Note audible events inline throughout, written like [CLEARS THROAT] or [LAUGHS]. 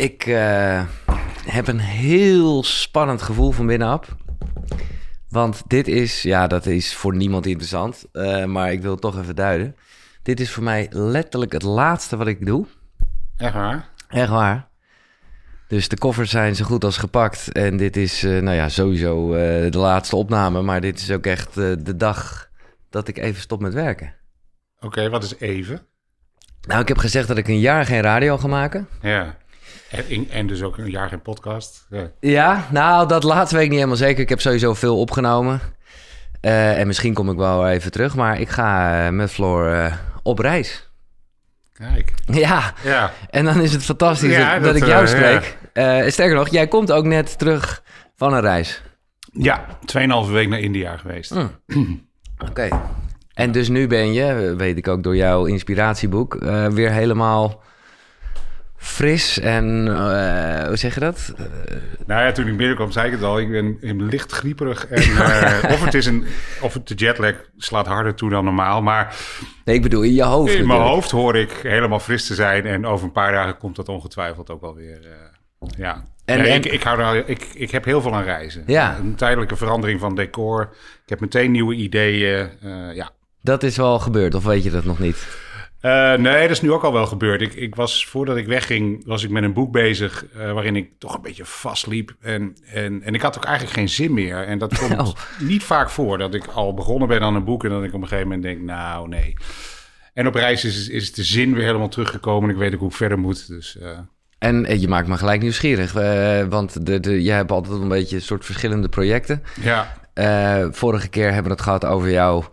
Ik eh, heb een heel spannend gevoel van binnenaf. Want dit is, ja, dat is voor niemand interessant. eh, maar ik wil het toch even duiden. Dit is voor mij letterlijk het laatste wat ik doe. Echt waar? Echt waar. Dus de koffers zijn zo goed als gepakt. En dit is, eh, nou ja, sowieso de laatste opname. Maar dit is ook echt de dag dat ik even stop met werken. Oké, wat is even? Nou, ik heb gezegd dat ik een jaar geen radio ga maken. Ja. En, en dus ook een jaar geen podcast. Ja. Ja, nou, dat laatste weet ik niet helemaal zeker. Ik heb sowieso veel opgenomen. Eh, en misschien kom ik wel even terug. Maar ik ga eh, met Floor eh, op reis. Kijk. Ja, Ja. en dan is het fantastisch Ja, dat, dat, ik jou spreek. Sterker nog, jij komt ook net terug van een reis. Ja, 2,5 week naar India geweest. [CLEARS THROAT] Oké. En dus nu ben je, weet ik ook door jouw inspiratieboek, weer helemaal fris en, eh, hoe zeg je dat? Nou ja, toen ik binnenkwam zei ik het al. Ik ben, ik ben licht grieperig. En, [LAUGHS] eh, of, het is een, of het de jetlag slaat harder toe dan normaal. Maar nee, ik bedoel in je hoofd. in mijn hoofd hoor ik helemaal fris te zijn. En over een paar dagen komt dat ongetwijfeld ook wel weer. eh, ja. En- Nee, en- ik, ik, hou er, ik, ik heb heel veel aan reizen. Ja. Een tijdelijke verandering van decor. Ik heb meteen nieuwe ideeën. ja. Dat is wel gebeurd, of weet je dat nog niet? Eh, nee, dat is nu ook al wel gebeurd. Ik, ik was, voordat ik wegging, was ik met een boek bezig eh, waarin ik toch een beetje vastliep. En, en, en ik had ook eigenlijk geen zin meer. En dat komt [LAUGHS] Oh. niet vaak voor, dat ik al begonnen ben aan een boek en dat ik op een gegeven moment denk, nou nee. En op reis is, is de zin weer helemaal teruggekomen en ik weet ook hoe ik verder moet. Dus eh, En je maakt me gelijk nieuwsgierig, want de, de, jij hebt altijd een beetje een soort verschillende projecten. ja, vorige keer hebben we het gehad over jouw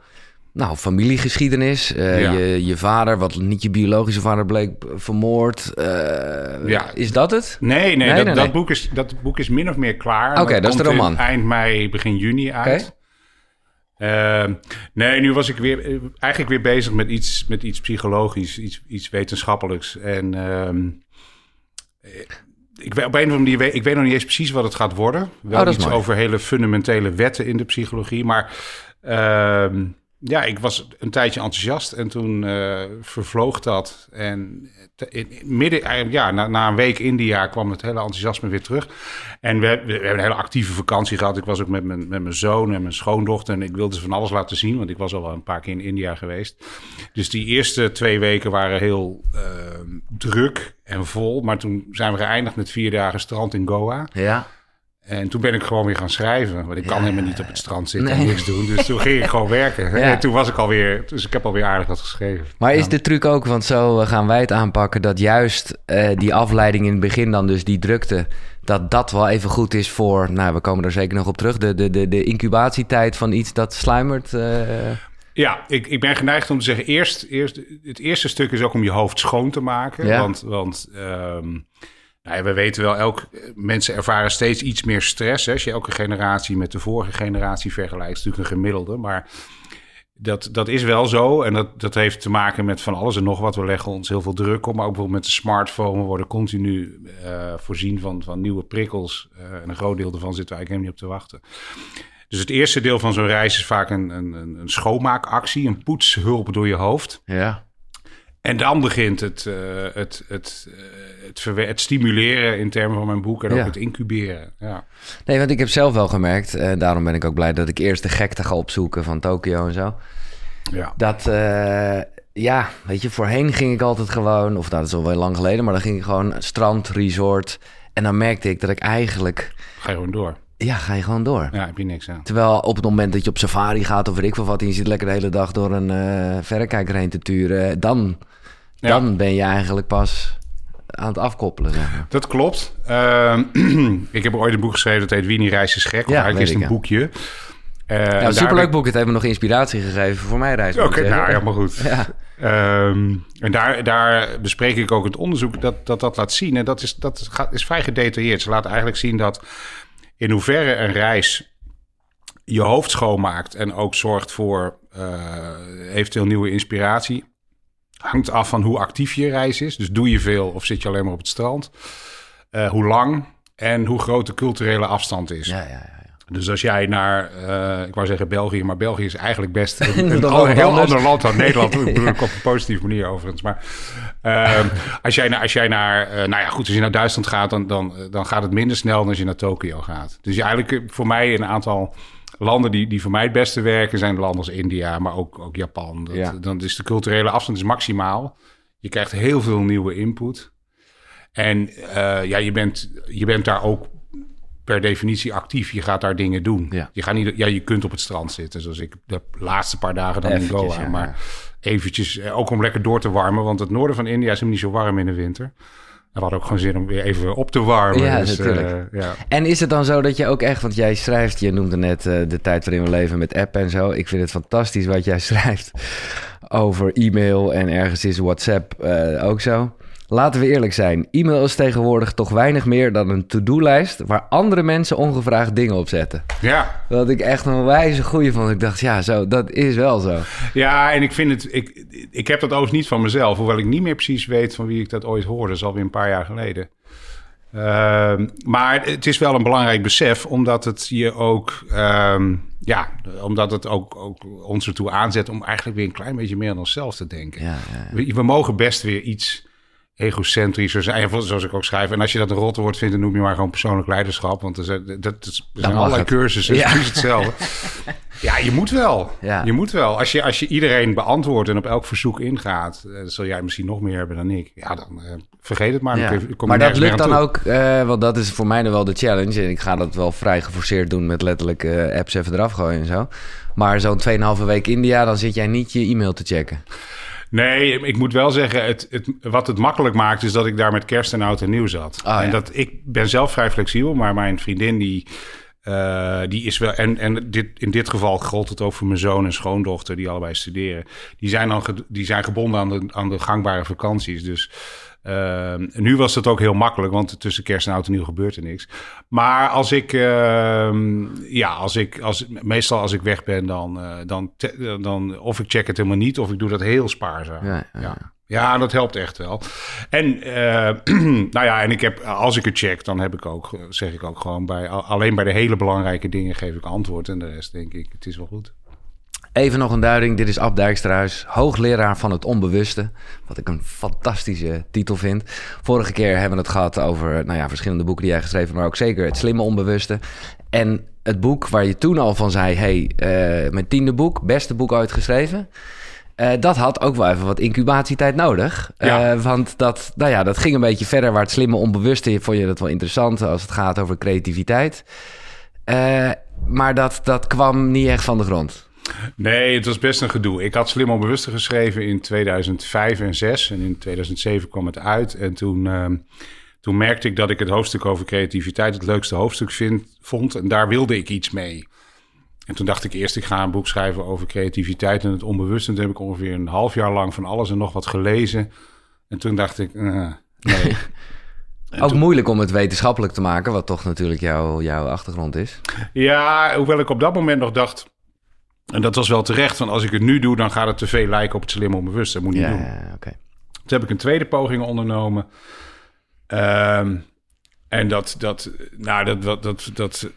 nou, familiegeschiedenis. Eh, Ja. je, je vader, wat niet je biologische vader bleek, vermoord. Eh, Ja. Is dat het? nee, nee, Nee, dat, nee, dat, nee. Boek is, dat boek is min of meer klaar. Oké, dat is de roman. Eind mei, begin juni uit. Ehm, nee, nu was ik weer, eh, eigenlijk weer bezig met iets, met iets psychologisch, iets, iets wetenschappelijks. En ehm, eh, ik, weet- op een of andere manier, ik weet nog niet eens precies wat het gaat worden. Wel Oh, iets mooi. over hele fundamentele wetten in de psychologie. Maar ehm, ja, ik was een tijdje enthousiast en toen eh, vervloog dat. En in, midden, ja, na, na een week India kwam het hele enthousiasme weer terug. En we, we hebben een hele actieve vakantie gehad. Ik was ook met mijn, met mijn zoon en mijn schoondochter. En ik wilde ze van alles laten zien, want ik was al wel een paar keer in India geweest. Dus die eerste twee weken waren heel ehm, druk en vol. Maar toen zijn we geëindigd met vier dagen strand in Goa. Ja. En toen ben ik gewoon weer gaan schrijven. Want ik kan helemaal niet op het strand zitten en niks doen. Dus toen ging ik gewoon werken. [LAUGHS] Ja. En toen was ik alweer... Dus ik heb alweer aardig wat geschreven. Maar is de truc ook, want zo eh, gaan wij het aanpakken, dat juist eh, die afleiding in het begin dan, dus die drukte, dat dat wel even goed is voor, nou, we komen er zeker nog op terug, de, de, de, de incubatietijd van iets dat sluimert. eh, Ja, ik, ik ben geneigd om te zeggen... Eerst, eerst, het eerste stuk is ook om je hoofd schoon te maken. Want, want ehm, nou ja, we weten wel... Elk, mensen ervaren steeds iets meer stress. Hè. Als je elke generatie met de vorige generatie vergelijkt... is natuurlijk een gemiddelde. Maar dat, dat is wel zo. En dat, dat heeft te maken met van alles en nog wat. We leggen ons heel veel druk op. Maar ook bijvoorbeeld met de smartphone. We worden continu eh, voorzien van, van nieuwe prikkels. Eh, en een groot deel daarvan zitten we eigenlijk helemaal niet op te wachten. Dus het eerste deel van zo'n reis is vaak een, een, een schoonmaakactie. Een poetshulp door je hoofd. ja. En dan begint het, eh, het, het, eh, het, stimuleren in termen van mijn boek. En ook Ja. het incuberen. Ja. Nee, want ik heb zelf wel gemerkt, en daarom ben ik ook blij dat ik eerst de gekte ga opzoeken van Tokio en zo. Ja. Dat, eh, ja, weet je, voorheen ging ik altijd gewoon, of nou, dat is al wel lang geleden, maar dan ging ik gewoon strand, resort. En dan merkte ik dat ik eigenlijk, Ga je gewoon door. ja, ga je gewoon door. Ja, heb je niks aan. Terwijl op het moment dat je op safari gaat of weet ik veel wat... en je zit lekker de hele dag door een eh verrekijker heen te turen... dan, Ja. dan ben je eigenlijk pas aan het afkoppelen, zeg maar. Dat klopt. Ehm, [CLEARS THROAT] ik heb ooit een boek geschreven dat heet Wie niet reist is gek. Ja, eigenlijk is het een boekje. Nou, daar superleuk boek. Het heeft me nog inspiratie gegeven voor mijn reis. Oké, zeggen. nou, helemaal goed. [LAUGHS] Ja. Ehm, en daar, daar bespreek ik ook het onderzoek dat dat, dat laat zien. En dat, is, dat gaat, is vrij gedetailleerd. Ze laten eigenlijk zien dat in hoeverre een reis je hoofd schoonmaakt en ook zorgt voor eh, eventueel nieuwe inspiratie, hangt af van hoe actief je reis is. Dus doe je veel of zit je alleen maar op het strand? Eh, hoe lang en hoe groot de culturele afstand is. Ja, ja, ja. Dus als jij naar, uh, ik wou zeggen België, maar België is eigenlijk best [LAUGHS] een, heel ander land dan [LAUGHS] Nederland. ik bedoel ik op een positieve manier overigens. Maar uh, als, jij, als jij naar, uh, nou ja goed, als je naar Duitsland gaat, dan, dan, dan gaat het minder snel dan als je naar Tokio gaat. Dus eigenlijk voor mij een aantal landen die, die voor mij het beste werken zijn landen als India, maar ook, ook Japan. Dat, Ja. Dan is de culturele afstand is maximaal. Je krijgt heel veel nieuwe input. En eh, ja, je bent, je bent daar ook per definitie actief. Je gaat daar dingen doen. Ja. Je, gaat niet, ja, je kunt op het strand zitten, zoals ik de laatste paar dagen dan in Goa. ja, maar eventjes, eh, ook om lekker door te warmen. Want het noorden van India is helemaal niet zo warm in de winter. We hadden ook gewoon zin om weer even op te warmen. Ja, dus, natuurlijk. eh, ja. En is het dan zo dat je ook echt, want jij schrijft, je noemde net eh, de tijd waarin we leven met app en zo. Ik vind het fantastisch wat jij [LAUGHS] schrijft over e-mail en ergens is WhatsApp eh, ook zo. Laten we eerlijk zijn, e-mail is tegenwoordig toch weinig meer dan een to-do-lijst waar andere mensen ongevraagd dingen op zetten. ja, Wat ik echt een wijze goeie vond. Ik dacht, ja, zo, dat is wel zo. Ja, en ik vind het. Ik, ik heb dat overigens niet van mezelf, hoewel ik niet meer precies weet van wie ik dat ooit hoorde. Dat is alweer een paar jaar geleden. Ehm, maar het is wel een belangrijk besef, omdat het je ook. ehm, ja, omdat het ook, ook ons ertoe aanzet om eigenlijk weer een klein beetje meer aan onszelf te denken. Ja, ja, We, we mogen best weer iets Ja, zoals ik ook schrijf. En als je dat een rotte woord vindt, dan noem je maar gewoon persoonlijk leiderschap. Want er zijn, dat, dat is- zijn allerlei het. cursussen, Ja. precies hetzelfde. [LAUGHS] Ja, je moet wel. Ja. Je moet wel. Als je, als je iedereen beantwoordt en op elk verzoek ingaat, eh, dan zul jij misschien nog meer hebben dan ik. Ja, dan eh, vergeet het maar. Ja. Dan kom Maar dat lukt dan toe. ook, eh, want dat is voor mij dan wel de challenge. En ik ga dat wel vrij geforceerd doen met letterlijk apps even eraf gooien en zo. Maar zo'n 2,5 week India, dan zit jij niet je e-mail te checken. Nee, ik moet wel zeggen, het, het, wat het makkelijk maakt, is dat ik daar met kerst en oud en nieuw zat. Ah, en dat ik ben zelf vrij flexibel, maar mijn vriendin die. eh, die is wel, en, en dit, in dit geval gold het ook voor mijn zoon en schoondochter, die allebei studeren. Die zijn, dan die zijn gebonden aan de, aan de gangbare vakanties. Dus eh, nu was het ook heel makkelijk, want tussen kerst en oud en nieuw gebeurt er niks. Maar als ik, eh, ja, als ik, als, meestal als ik weg ben, dan, eh, dan, te- dan, of ik check het helemaal niet, of ik doe dat heel spaarzaam. Ja, ja, ja. Ja, dat helpt echt wel. En eh, [CLEARS THROAT] nou ja, en ik heb, als ik het check, dan heb ik ook, zeg ik ook gewoon bij, al- alleen bij de hele belangrijke dingen geef ik antwoord. En de rest denk ik, het is wel goed. Even nog een duiding. Dit is Ab Dijksterhuis, hoogleraar van het onbewuste. Wat ik een fantastische titel vind. Vorige keer hebben we het gehad over nou ja, verschillende boeken die jij geschreven maar ook zeker het slimme onbewuste. En het boek waar je toen al van zei: hey, eh, mijn tiende boek, beste boek ooit geschreven. Eh, dat had ook wel even wat incubatietijd nodig. Ja. Eh, want dat, nou ja, dat ging een beetje verder waar het slimme onbewuste... vond je dat wel interessant als het gaat over creativiteit. Maar dat, dat kwam niet echt van de grond. Nee, het was best een gedoe. Ik had Slim Onbewuste geschreven in 2005 en 6 en in 2007 kwam het uit. En toen, ehm, toen merkte ik dat ik het hoofdstuk over creativiteit het leukste hoofdstuk vind, vond. En daar wilde ik iets mee. En toen dacht ik eerst, ik ga een boek schrijven over creativiteit en het onbewuste. En toen heb ik ongeveer een half jaar lang van alles en nog wat gelezen. En toen dacht ik, eh, nee. [LAUGHS] En Ook toen- moeilijk om het wetenschappelijk te maken, wat toch natuurlijk jouw, jouw achtergrond is. Ja, hoewel ik op dat moment nog dacht... En dat was wel terecht, want als ik het nu doe... dan gaat het te veel lijken op het slim onbewust. Dat moet niet Ja, doen. ja. Toen heb ik een tweede poging ondernomen. Ehm, en dat, dat, nou, dat, dat, dat, dat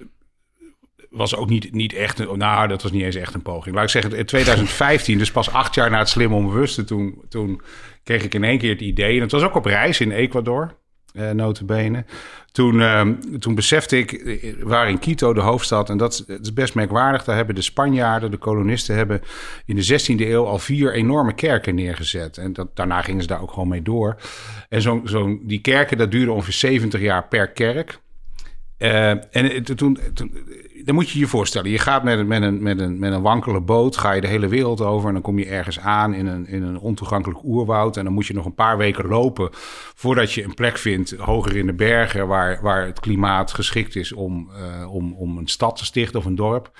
was ook niet, niet echt... Een, nou, dat was niet eens echt een poging. Laat ik zeggen, in 2015, dus pas acht jaar na het slim onbewuste... Toen, toen kreeg ik in één keer het idee... en het was ook op reis in Ecuador, eh notabene... Toen, ehm, toen besefte ik, waren in Quito, de hoofdstad... en dat is, best merkwaardig. Daar hebben de Spanjaarden, de kolonisten... hebben in de 16e eeuw al vier enorme kerken neergezet. En dat, daarna gingen ze daar ook gewoon mee door. En zo, zo, die kerken, dat duurde ongeveer 70 jaar per kerk. Eh, en toen, toen, dan moet je je voorstellen, je gaat met een, met, een, met, een, met een wankele boot, ga je de hele wereld over en dan kom je ergens aan in een, in een ontoegankelijk oerwoud. En dan moet je nog een paar weken lopen voordat je een plek vindt hoger in de bergen waar, waar het klimaat geschikt is om, eh, om, om een stad te stichten of een dorp.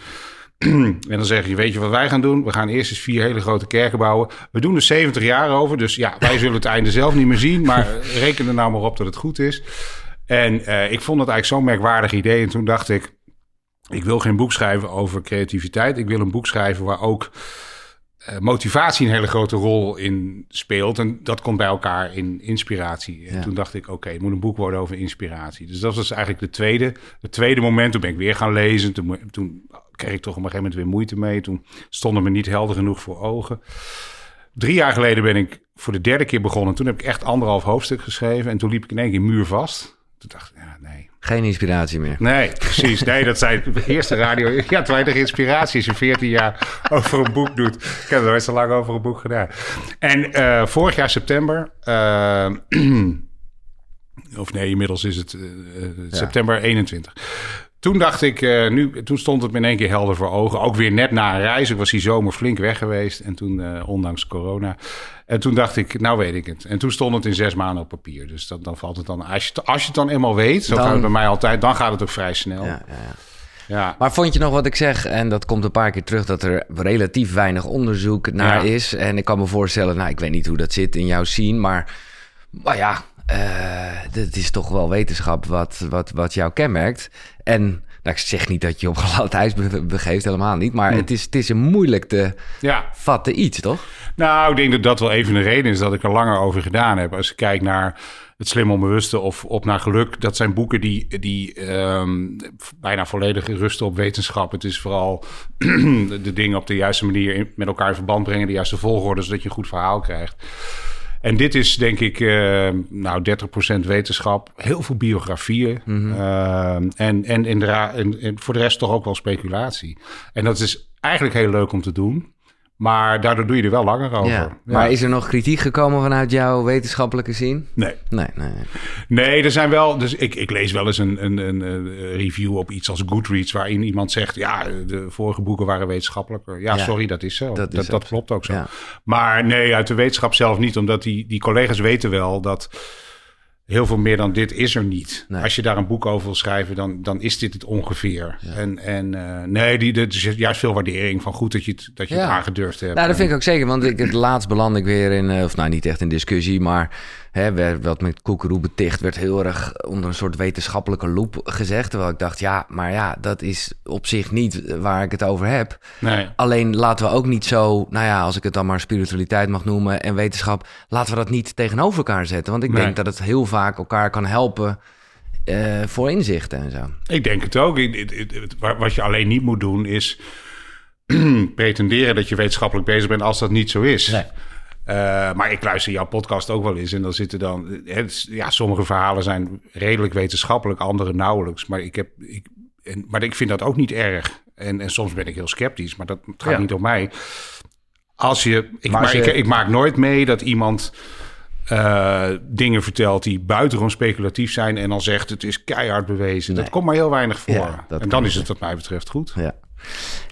[CLEARS THROAT] En dan zeg je, weet je wat wij gaan doen? We gaan eerst eens vier hele grote kerken bouwen. We doen er 70 jaar over, dus ja, wij zullen het einde zelf niet meer zien. Maar reken er nou maar op dat het goed is. En eh, ik vond het eigenlijk zo'n merkwaardig idee. En toen dacht ik, ik wil geen boek schrijven over creativiteit. Ik wil een boek schrijven waar ook eh, motivatie een hele grote rol in speelt. En dat komt bij elkaar in inspiratie. En Ja. toen dacht ik, oké, het moet een boek worden over inspiratie. Dus dat was eigenlijk de tweede, het tweede moment. Toen ben ik weer gaan lezen. Toen, kreeg ik toch op een gegeven moment weer moeite mee. Toen stond het me niet helder genoeg voor ogen. Drie jaar geleden ben ik voor de derde keer begonnen. Toen heb ik echt anderhalf hoofdstuk geschreven. En toen liep ik in één keer muurvast. Toen dacht ik, ja. Geen inspiratie meer. Nee, precies. Nee, dat zei de eerste radio. Ja, de inspiratie als je 14 jaar over een boek doet. Ik heb nooit zo lang over een boek gedaan. En eh, vorig jaar september... eh, [CLEARS THROAT] of nee, inmiddels is het eh, september 21. Toen dacht ik, eh, nu, toen stond het me in één keer helder voor ogen. Ook weer net na een reis. Ik was die zomer flink weg geweest. En toen, eh, ondanks corona. En toen dacht ik, nou weet ik het. En toen stond het in zes maanden op papier. Dus dat, dan valt het dan... Als je, het- als je het dan eenmaal weet, zo Dan- gaat het bij mij altijd... dan gaat het ook vrij snel. Ja, ja, ja. Ja. Maar vond je nog wat ik zeg, en dat komt een paar keer terug, dat er relatief weinig onderzoek naar is. En ik kan me voorstellen, nou, ik weet niet hoe dat zit in jouw scene, maar, maar ja, eh, het is toch wel wetenschap wat, wat, wat jou kenmerkt. En nou, ik zeg niet dat je op glad ijs be- begeeft, helemaal niet, maar het, is, het is een moeilijk te ja, vatten iets, toch? nou, ik denk dat dat wel even de reden is dat ik er langer over gedaan heb. Als je kijkt naar het slim onbewuste of op naar geluk, dat zijn boeken die, die ehm, bijna volledig rusten op wetenschap. Het is vooral [CLEARS THROAT] de, dingen op de juiste manier met elkaar in verband brengen, de juiste volgorde, zodat je een goed verhaal krijgt. En dit is denk ik, eh, nou, 30% wetenschap, heel veel biografieën. Ehm, en, en, inderdaad- en, en voor de rest toch ook wel speculatie. En dat is eigenlijk heel leuk om te doen. Maar daardoor doe je er wel langer over. Ja. Ja. Maar is er nog kritiek gekomen vanuit jouw wetenschappelijke scene? Nee. Nee, nee, nee. Nee, er zijn wel. Dus ik, ik lees wel eens een, een, een, eh, review op iets als Goodreads. waarin iemand zegt. Ja, de vorige boeken waren wetenschappelijker. Ja, Ja, sorry, dat is zo. dat Dat, is dat, ook klopt ook zo. Maar nee, uit de wetenschap zelf niet. Omdat die, die collega's weten wel dat. Heel veel meer dan dit is er niet. Nee. Als je daar een boek over wil schrijven, dan, dan is dit het ongeveer. En, en eh, nee, die, er is juist veel waardering van goed dat je het, dat je het aangedurfd hebt. Nou, dat vind ik ook zeker. Want ik, het laatst beland ik weer in, eh, of nou niet echt in discussie, maar hè, werd, wat met Koekeroe beticht werd heel erg onder een soort wetenschappelijke loep gezegd. Terwijl ik dacht, ja, maar ja, dat is op zich niet waar ik het over heb. Nee. Alleen laten we ook niet zo, nou ja, als ik het dan maar spiritualiteit mag noemen en wetenschap, laten we dat niet tegenover elkaar zetten. Want ik Nee. denk dat het heel vaak elkaar kan helpen eh, voor inzichten en zo. Ik denk het ook. Wat je alleen niet moet doen is [CLEARS THROAT] pretenderen dat je wetenschappelijk bezig bent als dat niet zo is. Nee. Eh, maar ik luister jouw podcast ook wel eens en dan zitten dan... eh, Het, ja, sommige verhalen zijn redelijk wetenschappelijk, andere nauwelijks. Maar ik, heb, ik, en, maar ik vind dat ook niet erg. En, en soms ben ik heel sceptisch, maar dat gaat Ja. niet om mij. Als je, ik, Maar maar als je- ik, ik maak nooit mee dat iemand eh, dingen vertelt die buitengewoon speculatief zijn en dan zegt het is keihard bewezen. Nee. Dat komt maar heel weinig voor. Ja, en dan is het wat mij betreft goed. Ja.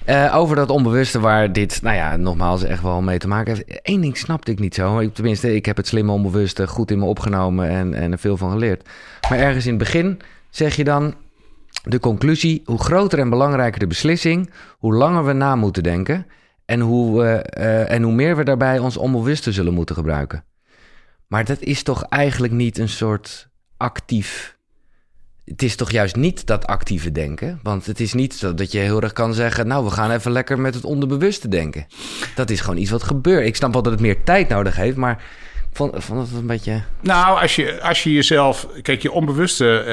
Eh, over dat onbewuste waar dit, nou ja, nogmaals echt wel mee te maken heeft. Eén ding snapte ik niet zo. Tenminste, ik heb het slimme onbewuste goed in me opgenomen en, en er veel van geleerd. Maar ergens in het begin zeg je dan de conclusie... hoe groter en belangrijker de beslissing, hoe langer we na moeten denken... en hoe, eh, en hoe meer we daarbij ons onbewuste zullen moeten gebruiken. Maar dat is toch eigenlijk niet een soort actief het is toch juist niet dat actieve denken? Want het is niet zo dat je heel erg kan zeggen... nou, we gaan even lekker met het onderbewuste denken. Dat is gewoon iets wat gebeurt. Ik snap wel dat het meer tijd nodig heeft, maar... ik vond, vond het een beetje... Nou, als je, als je jezelf... Kijk, je onbewuste, eh,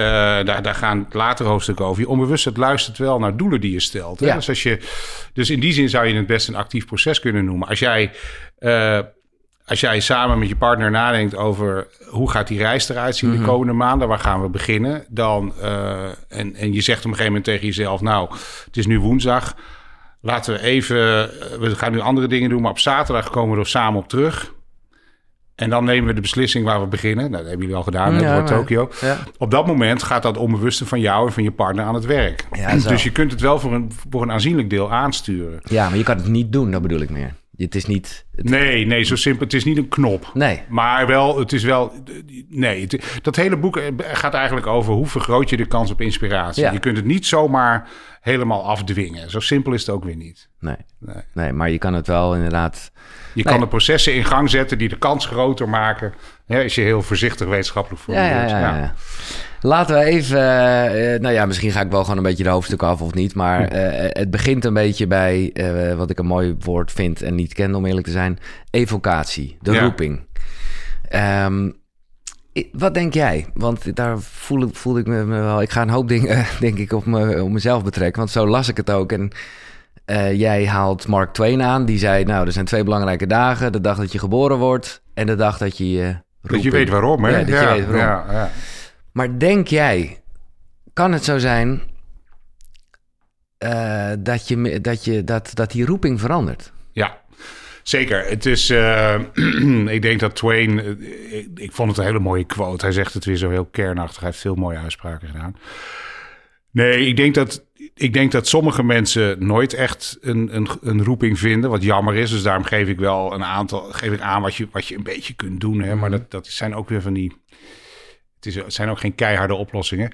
daar, daar gaan later hoofdstukken over. Je onbewuste luistert wel naar doelen die je stelt. Hè? Ja. Dus, als je, dus in die zin zou je het best een actief proces kunnen noemen. Als jij, eh, als jij samen met je partner nadenkt over... hoe gaat die reis eruit zien de komende maanden? Waar gaan we beginnen? Dan, eh, en, en je zegt op een gegeven moment tegen jezelf... nou, het is nu woensdag... Laten we even, eh, we gaan nu andere dingen doen, maar op zaterdag komen we er samen op terug. En dan nemen we de beslissing waar we beginnen. Nou, dat hebben jullie al gedaan, Ja, maar- Tokio. Ja. Op dat moment gaat dat onbewuste van jou en van je partner aan het werk. Ja, dus je kunt het wel voor een, voor een aanzienlijk deel aansturen. Ja, maar je kan het niet doen, dat bedoel ik meer. Het is niet... het- Nee, nee, zo simpel. Het is niet een knop. Nee. Maar wel, het is wel. Nee, het- dat hele boek gaat eigenlijk over hoe vergroot je de kans op inspiratie. Ja. Je kunt het niet zomaar helemaal afdwingen. Zo simpel is het ook weer niet. Nee. Nee. nee, maar je kan het wel inderdaad... Je Nee. kan de processen in gang zetten die de kans groter maken. Ja, als je heel voorzichtig wetenschappelijk Ja, ja, ja, ja. Laten we even... eh, nou ja, misschien ga ik wel gewoon een beetje de hoofdstuk af of niet. Maar eh, het begint een beetje bij eh, wat ik een mooi woord vind en niet ken om eerlijk te zijn. Evocatie, de roeping. Ehm, wat denk jij? Want daar voel ik, voelde ik me, wel... Ik ga een hoop dingen, [LAUGHS] denk ik, op, me, op mezelf betrekken. Want zo las ik het ook. En eh, jij haalt Mark Twain aan. Die zei, nou, er zijn twee belangrijke dagen. De dag dat je geboren wordt en de dag dat je je Dat je weet waarom, hè? Ja, dat je weet waarom. Ja, ja. Maar denk jij, kan het zo zijn eh, dat, je, dat, je, dat, dat die roeping verandert? Ja, zeker. Het is, eh, [CLEARS THROAT] ik denk dat Twain, eh, ik, ik vond het een hele mooie quote. Hij zegt het weer zo heel kernachtig. Hij heeft veel mooie uitspraken gedaan. Nee, ik denk dat, ik denk dat sommige mensen nooit echt een, een, een roeping vinden, wat jammer is. Dus daarom geef ik wel een aantal, geef ik aan wat je, wat je een beetje kunt doen. Hè? Maar dat, dat zijn ook weer van die, het, is, het zijn ook geen keiharde oplossingen.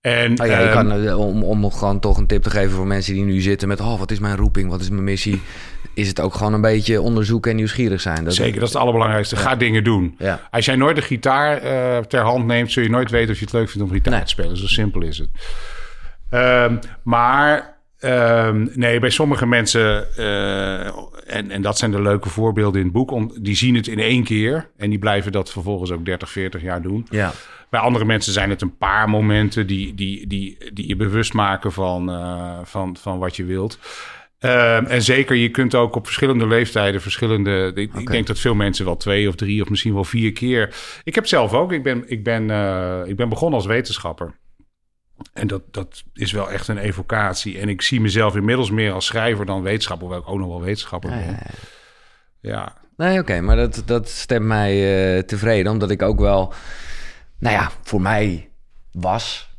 En, Oh ja, ehm, kan, eh, om, om gewoon toch een tip te geven voor mensen die nu zitten met... oh, wat is mijn roeping, wat is mijn missie? Is het ook gewoon een beetje onderzoeken en nieuwsgierig zijn? Dat, Zeker, dat is het allerbelangrijkste. Ga dingen doen. Ja. Als jij nooit de gitaar eh, ter hand neemt, zul je nooit weten of je het leuk vindt om gitaar Nee. te spelen. Zo simpel is het. Ehm, maar ehm, nee, bij sommige mensen, eh, en, en dat zijn de leuke voorbeelden in het boek, om, die zien het in één keer en die blijven dat vervolgens ook 30, 40 jaar doen. Ja. Bij andere mensen zijn het een paar momenten die, die, die, die je bewust maken van, eh, van, van wat je wilt. Ehm, en zeker, je kunt ook op verschillende leeftijden, verschillende. Ik, ik denk dat veel mensen wel twee of drie of misschien wel vier keer. Ik heb zelf ook. Ik ben, ik ben, eh, ik ben begonnen als wetenschapper. En dat, dat is wel echt een evocatie. En ik zie mezelf inmiddels meer als schrijver dan wetenschapper, hoewel ik ook nog wel wetenschapper Ja, ben. ja, Ja, Nee, oké, maar dat, dat stemt mij eh, tevreden. Omdat ik ook wel, nou ja, voor mij was,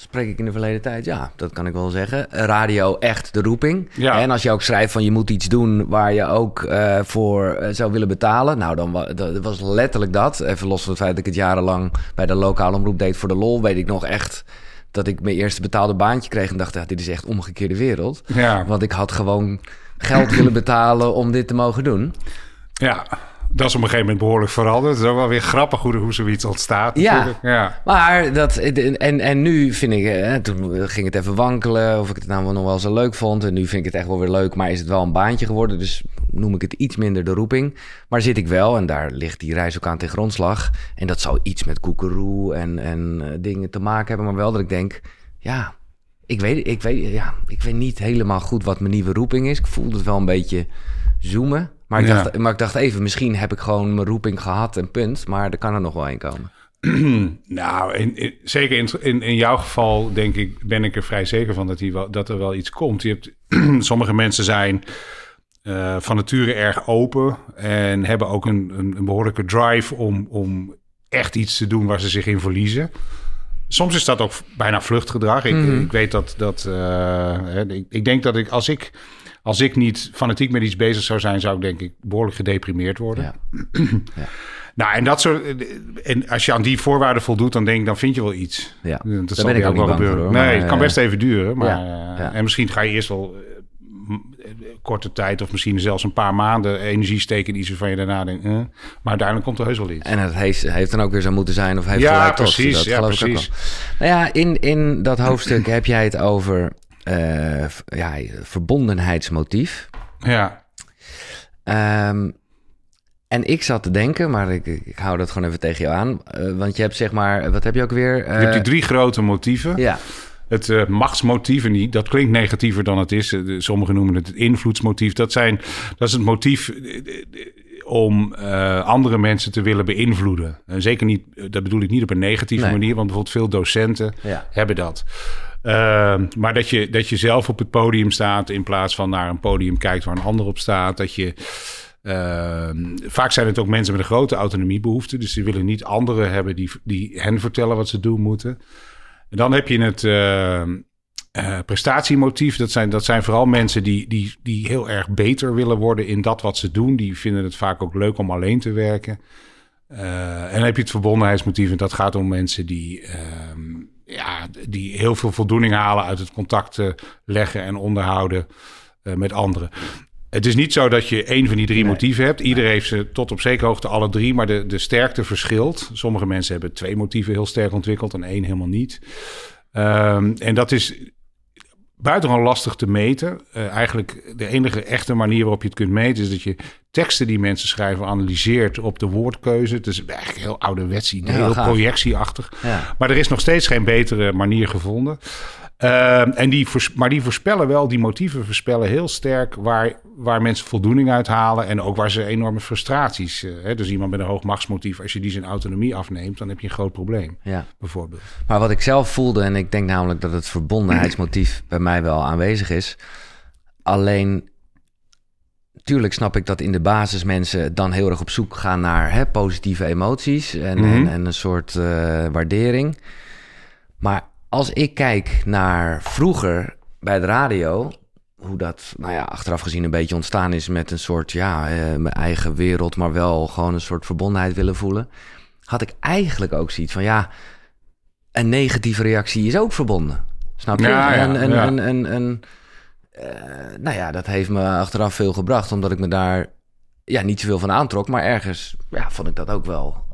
spreek ik in de verleden tijd, ja, dat kan ik wel zeggen. Radio echt de roeping. Ja. En als je ook schrijft van je moet iets doen waar je ook eh, voor eh, zou willen betalen. Nou, dan wa- dat was letterlijk dat. Even los van het feit dat ik het jarenlang bij de lokale omroep deed voor de lol, weet ik nog echt dat ik mijn eerste betaalde baantje kreeg en dacht, ja, dit is echt omgekeerde wereld. ja, Want ik had gewoon geld willen betalen om dit te mogen doen. ja. Dat is op een gegeven moment behoorlijk veranderd. Het is ook wel weer grappig hoe, hoe zoiets ontstaat. Ja. Maar dat, en, en nu vind ik, eh, toen ging het even wankelen of ik het nou wel nog wel zo leuk vond. En nu vind ik het echt wel weer leuk, maar is het wel een baantje geworden. Dus noem ik het iets minder de roeping. Maar zit ik wel, en daar ligt die reis ook aan ten grondslag. En dat zou iets met koekeroe en, en eh, dingen te maken hebben. Maar wel dat ik denk, ja, ik weet, ik, weet, ja, ik weet niet helemaal goed wat mijn nieuwe roeping is. Ik voelde het wel een beetje zoomen. Maar ik, Ja. dacht, maar ik dacht even, misschien heb ik gewoon mijn roeping gehad en punt. Maar er kan er nog wel een komen. [CLEARS THROAT] Nou, in, in- zeker in, in, in jouw geval denk ik, ben ik er vrij zeker van dat, die wel, dat er wel iets komt. Je hebt, [CLEARS THROAT] sommige mensen zijn eh, van nature erg open en hebben ook een, een, een behoorlijke drive om, om echt iets te doen waar ze zich in verliezen. Soms is dat ook bijna vluchtgedrag. Ik, ik weet dat, dat eh, ik denk dat ik als ik als ik niet fanatiek met iets bezig zou zijn, zou ik denk ik behoorlijk gedeprimeerd worden. [CLEARS THROAT] Ja. Nou, en dat soort. En als je aan die voorwaarden voldoet, dan denk ik, dan vind je wel iets. Ja, dat zal ben ik je ook niet wel gebeuren. hoor. Nee, Maar, het kan eh, best even duren. Maar, ja, eh, ja. En misschien ga je eerst wel eh, korte tijd of misschien zelfs een paar maanden energie steken in iets waarvan je daarna denkt. eh, maar uiteindelijk komt er heus wel iets. En het heeft, heeft dan ook weer zo moeten zijn of heeft Ja, tot. precies, Dat ja, ook precies. Nou ja, in, in dat hoofdstuk heb jij het over eh, ja, verbondenheidsmotief. Ja, Ehm, en ik zat te denken, maar ik, ik hou dat gewoon even tegen jou aan. eh, want je hebt zeg maar, wat heb je ook weer? je hebt die Eh, drie grote motieven. ja, Het machtsmotief, en die, dat klinkt negatiever dan het is. Sommigen noemen het het invloedsmotief. Dat, zijn, dat is het motief om andere mensen te willen beïnvloeden. En zeker niet, dat bedoel ik niet op een negatieve Nee. manier, want bijvoorbeeld veel docenten ja. hebben dat. Ehm, maar dat je, dat je zelf op het podium staat in plaats van naar een podium kijkt waar een ander op staat. Dat je. ehm, vaak zijn het ook mensen met een grote autonomiebehoefte. Dus die willen niet anderen hebben die, die hen vertellen wat ze doen moeten. En dan heb je het ehm, eh, prestatiemotief. Dat zijn, dat zijn vooral mensen die, die, die heel erg beter willen worden in dat wat ze doen. Die vinden het vaak ook leuk om alleen te werken. Uh, en dan heb je het verbondenheidsmotief. En dat gaat om mensen die, ja, die heel veel voldoening halen uit het contact leggen en onderhouden uh, met anderen. Het is niet zo dat je één van die drie motieven hebt. Iedereen heeft ze tot op zekere hoogte alle drie, maar de, de sterkte verschilt. Sommige mensen hebben twee motieven heel sterk ontwikkeld en één helemaal niet. Um, en dat is buitengewoon lastig te meten. Uh, eigenlijk de enige echte manier waarop je het kunt meten... is dat je teksten die mensen schrijven analyseert op de woordkeuze. Het is eigenlijk heel ouderwets idee, heel, heel projectieachtig. Ja. Maar er is nog steeds geen betere manier gevonden. Uh, en die maar die voorspellen wel, die motieven voorspellen heel sterk waar, waar mensen voldoening uit halen. En ook waar ze enorme frustraties. Uh, hè? Dus iemand met een hoog machtsmotief, als je die zijn autonomie afneemt, dan heb je een groot probleem. Ja. Bijvoorbeeld. Maar wat ik zelf voelde, en ik denk namelijk dat het verbondenheidsmotief [CLEARS THROAT] bij mij wel aanwezig is. Alleen, tuurlijk snap ik dat in de basis mensen dan heel erg op zoek gaan naar hè, positieve emoties en, en, en, een soort uh, waardering. Maar als ik kijk naar vroeger bij de radio, hoe dat, nou ja, achteraf gezien een beetje ontstaan is met een soort, ja, eh, mijn eigen wereld, maar wel gewoon een soort verbondenheid willen voelen, had ik eigenlijk ook zoiets van, ja, een negatieve reactie is ook verbonden. Snap je? Ja, ja, en, en, en, en, uh, nou ja, dat heeft me achteraf veel gebracht, omdat ik me daar ja, niet zoveel van aantrok, maar ergens ja, vond ik dat ook wel.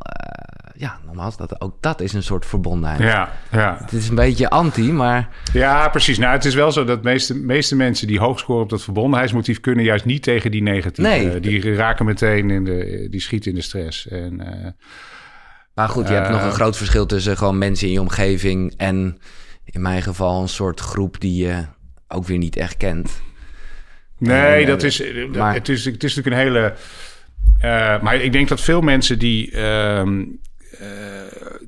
Ja, nogmaals, dat, ook dat is een soort verbondenheid. Ja, ja. Het is een beetje anti, maar... Ja, precies. Nou, het is wel zo dat de meeste, meeste mensen die hoog scoren op dat verbondenheidsmotief... kunnen juist niet tegen die negatieve. Nee. die raken meteen in de... die schieten in de stress. En, uh, maar goed, je hebt nog een eh, groot verschil tussen gewoon mensen in je omgeving... en in mijn geval een soort groep die je ook weer niet echt kent. Nee, dat is, maar, het is... Het is natuurlijk een hele... Uh, maar ik denk dat veel mensen die... Uh,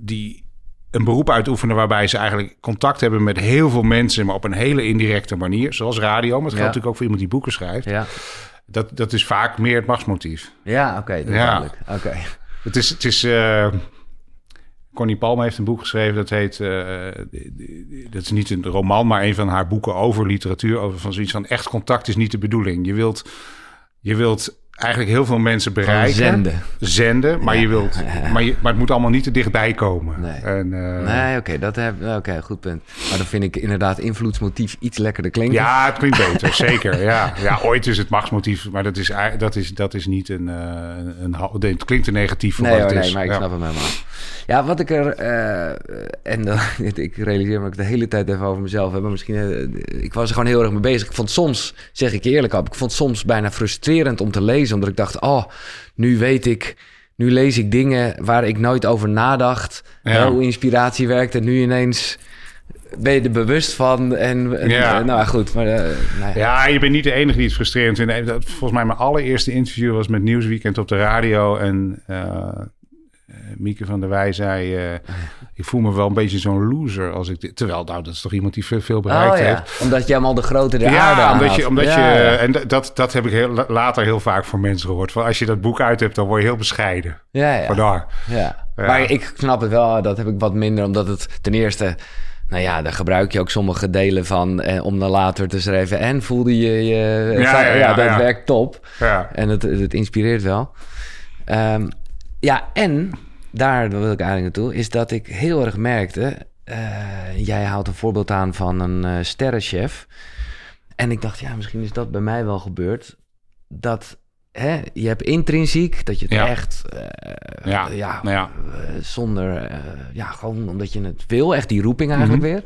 die een beroep uitoefenen waarbij ze eigenlijk contact hebben met heel veel mensen, maar op een hele indirecte manier, zoals radio. Maar het geldt natuurlijk ook voor iemand die boeken schrijft. Ja. Dat, dat is vaak meer het machtsmotief. Ja, oké, okay, ja. Oké. Het is, het is uh, Connie Palme heeft een boek geschreven dat heet, uh, dat is niet een roman, maar een van haar boeken over literatuur, over van zoiets van echt contact is niet de bedoeling. Je wilt, je wilt eigenlijk heel veel mensen bereiken. zenden. Zenden, maar, je wilt, [LAUGHS] maar, je, maar het moet allemaal niet te dichtbij komen. Nee, en, uh, nee oké, dat heb oké, goed punt. Maar dan vind ik inderdaad invloedsmotief iets lekkerder klinken. Ja, het klinkt [LAUGHS] beter, zeker. Ja. ja, ooit is het machtsmotief, maar dat is, dat is, dat is niet een, uh, een, een... Het klinkt te negatief voor nee, wat het is. Nee, maar ik snap hem helemaal. Ja, wat ik er... Uh, en dan, [LAUGHS] ik realiseer me ik de hele tijd even over mezelf heb. Maar misschien... ik was er gewoon heel erg mee bezig. Ik vond soms, zeg ik eerlijk op... Ik vond soms bijna frustrerend om te lezen omdat ik dacht, oh, nu weet ik, nu lees ik dingen waar ik nooit over nadacht. Hoe inspiratie werkt. En nu ineens ben je er bewust van. En, ja. nou goed. Maar, uh, nou ja. ja. je bent niet de enige die het frustrerend vindt. Volgens mij mijn allereerste interview was met Nieuwsweekend op de radio. En uh, Mieke van der Wij zei... Uh, [LAUGHS] ik voel me wel een beetje zo'n loser als ik dit... Terwijl, nou, dat is toch iemand die veel, veel bereikt oh, ja. heeft. Omdat je hem al de grote de ja, omdat je, omdat je En dat, dat heb ik heel, later heel vaak van mensen gehoord. Van als je dat boek uit hebt, dan word je heel bescheiden. Ja, ja. Vandaar. Ja. Maar ik snap het wel, dat heb ik wat minder. Omdat het ten eerste... Nou ja, daar gebruik je ook sommige delen van eh, om dan later te schrijven. En voelde je je... Ja, ja, ja, dat werkt top. Ja. En het, het inspireert wel. Um, ja, en daar wil ik eigenlijk naartoe, is dat ik heel erg merkte. Uh, jij haalt een voorbeeld aan van een uh, sterrenchef. En ik dacht, ja, misschien is dat bij mij wel gebeurd. Dat hè, je hebt intrinsiek, dat je het echt, uh, ja, ja, nou ja. zonder, ja, gewoon omdat je het wil, echt die roeping eigenlijk mm -hmm.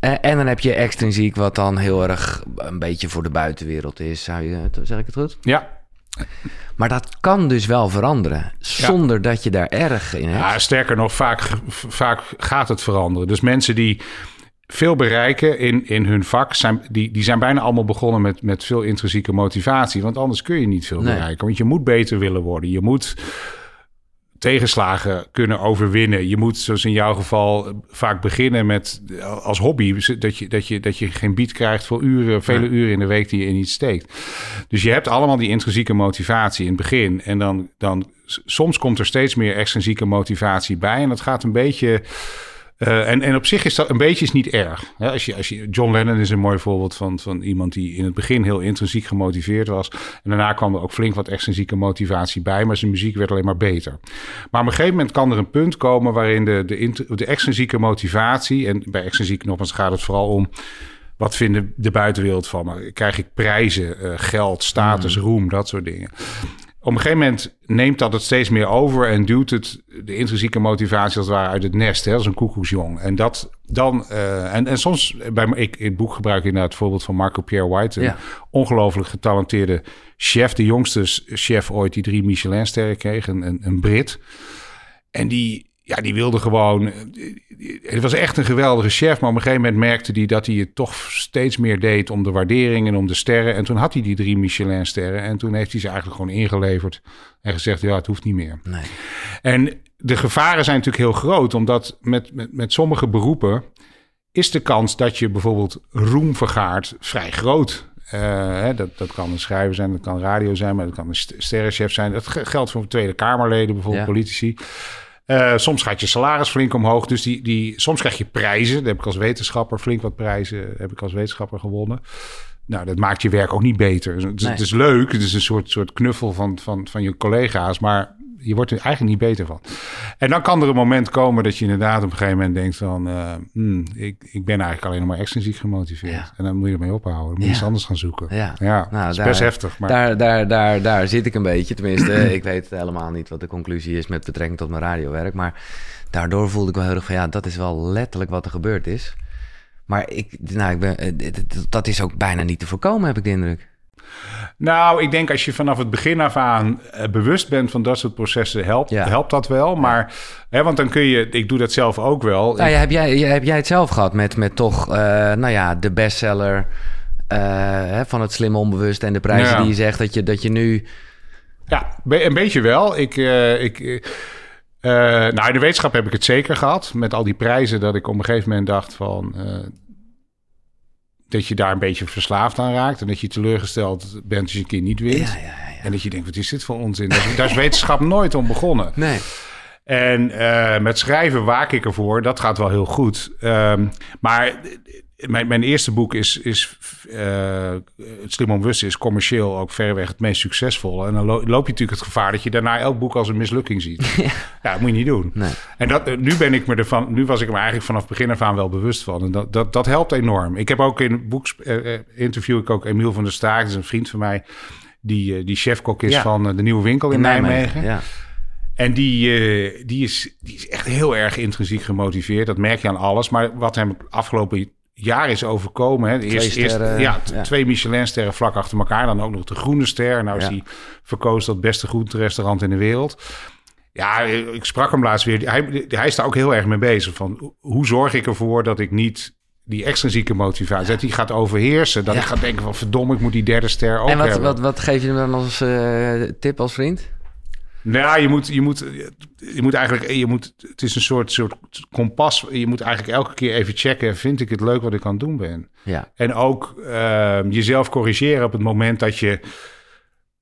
weer. en dan heb je extrinsiek, wat dan heel erg een beetje voor de buitenwereld is. Zou je, zeg ik het goed? Ja, [LAUGHS] maar dat kan dus wel veranderen, zonder dat je daar erg in hebt. Ja, sterker nog, vaak, vaak gaat het veranderen. Dus mensen die veel bereiken in, in hun vak, zijn, die, die zijn bijna allemaal begonnen met, met veel intrinsieke motivatie. Want anders kun je niet veel bereiken. Want je moet beter willen worden. Je moet tegenslagen kunnen overwinnen. Je moet, zoals in jouw geval, vaak beginnen met als hobby dat je, dat je, dat je geen bied krijgt voor uren, vele uren in de week die je in iets steekt. Dus je hebt allemaal die intrinsieke motivatie in het begin. En dan, dan soms komt er steeds meer extrinsieke motivatie bij. En dat gaat een beetje Uh, en, en op zich is dat een beetje is niet erg. Ja, als je, als je, John Lennon is een mooi voorbeeld van, van iemand die in het begin heel intrinsiek gemotiveerd was. En daarna kwam er ook flink wat extrinsieke motivatie bij, maar zijn muziek werd alleen maar beter. Maar op een gegeven moment kan er een punt komen waarin de, de, de extrinsieke motivatie, en bij extrinsiek nogmaals gaat het vooral om wat vinden de buitenwereld van me? Krijg ik prijzen, uh, geld, status, mm. roem, dat soort dingen op een gegeven moment neemt dat het steeds meer over en duwt het de intrinsieke motivatie als het ware uit het nest, hè, als een koekoesjong. En dat dan, uh, en, en soms, bij ik in het boek gebruik ik inderdaad het voorbeeld van Marco Pierre White, een ongelooflijk getalenteerde chef, de jongste chef ooit die drie Michelin-sterren kreeg, een, een, een Brit. En die, ja, die wilde gewoon. Eh, het was echt een geweldige chef. Maar op een gegeven moment merkte hij dat hij het toch steeds meer deed om de waardering en om de sterren. En toen had hij die drie Michelin-sterren. En toen heeft hij ze eigenlijk gewoon ingeleverd. En gezegd: ja, het hoeft niet meer. Nee. En de gevaren zijn natuurlijk heel groot, omdat met, met, met sommige beroepen is de kans dat je bijvoorbeeld roem vergaart vrij groot. Uh, hè, dat, dat kan een schrijver zijn, dat kan radio zijn, maar dat kan een sterrenchef zijn. Dat geldt voor Tweede Kamerleden, bijvoorbeeld politici. Uh, soms gaat je salaris flink omhoog. Dus die, die, soms krijg je prijzen. Dat heb ik als wetenschapper flink wat prijzen heb ik als wetenschapper gewonnen. Nou, dat maakt je werk ook niet beter. Het, het is leuk. Het is een soort, soort knuffel van, van, van je collega's. Maar je wordt er eigenlijk niet beter van. En dan kan er een moment komen dat je inderdaad op een gegeven moment denkt van... Uh, ik, ik ben eigenlijk alleen nog maar extrinsiek gemotiveerd. En dan moet je ermee ophouden. Dan moet je iets anders gaan zoeken. Ja, ja nou, dat is daar, best heftig. Maar... Daar, daar, daar, daar zit ik een beetje. Tenminste, [CLEARS THROAT] ik weet helemaal niet wat de conclusie is met betrekking tot mijn radiowerk. Maar daardoor voelde ik wel heel erg van... ja, dat is wel letterlijk wat er gebeurd is. Maar ik, nou, ik ben, eh, dat is ook bijna niet te voorkomen, heb ik de indruk. Nou, ik denk als je vanaf het begin af aan eh, bewust bent van dat soort processen, helpt, helpt dat wel. Maar, hè, want dan kun je, ik doe dat zelf ook wel. Nou, ja, heb, jij, heb jij het zelf gehad met, met toch, uh, nou ja, de bestseller uh, hè, van het slim onbewust en de prijzen die je zegt dat je, dat je nu. Ja, een beetje wel. Ik. ik nou, in de wetenschap heb ik het zeker gehad. Met al die prijzen dat ik op een gegeven moment dacht van dat je daar een beetje verslaafd aan raakt. En dat je teleurgesteld bent als je een keer niet wint. Ja, ja, ja, en dat je denkt, wat is dit voor onzin? Daar is, daar is wetenschap [LAUGHS] nooit om begonnen. Nee. En uh, met schrijven waak ik ervoor. Dat gaat wel heel goed. Um, maar mijn, mijn eerste boek is, is uh, Het Slim Onbewust is commercieel ook verreweg het meest succesvolle. En dan loop je natuurlijk het gevaar dat je daarna elk boek als een mislukking ziet. [LAUGHS] ja, dat moet je niet doen. Nee. En dat, nu ben ik me ervan, nu was ik me eigenlijk vanaf begin af aan wel bewust van. En dat, dat, dat helpt enorm. Ik heb ook in het boek uh, interview ik ook Emiel van der Staak, dat is een vriend van mij, die, die chefkok is van de nieuwe winkel in, Nijmegen. Ja. En die, uh, die, is, die is echt heel erg intrinsiek gemotiveerd. Dat merk je aan alles. Maar wat hem afgelopen jaar is overkomen. Hè. Eerst, eerst ja, twee Michelin-sterren vlak achter elkaar. Dan ook nog de groene ster. Nou is hij verkozen tot beste groenterestaurant in de wereld. Ja, ik sprak hem laatst weer. Hij, hij is daar ook heel erg mee bezig. Van hoe zorg ik ervoor dat ik niet die extrinsieke motivatie, dat die gaat overheersen. Dat ik ga denken van verdomme, ik moet die derde ster ook En wat, hebben. wat, wat geef je hem dan als uh, tip als vriend? Nou, je moet, je moet, je moet eigenlijk, je moet, het is een soort, soort kompas. Je moet eigenlijk elke keer even checken, vind ik het leuk wat ik aan het doen ben? Ja. En ook uh, jezelf corrigeren op het moment dat je,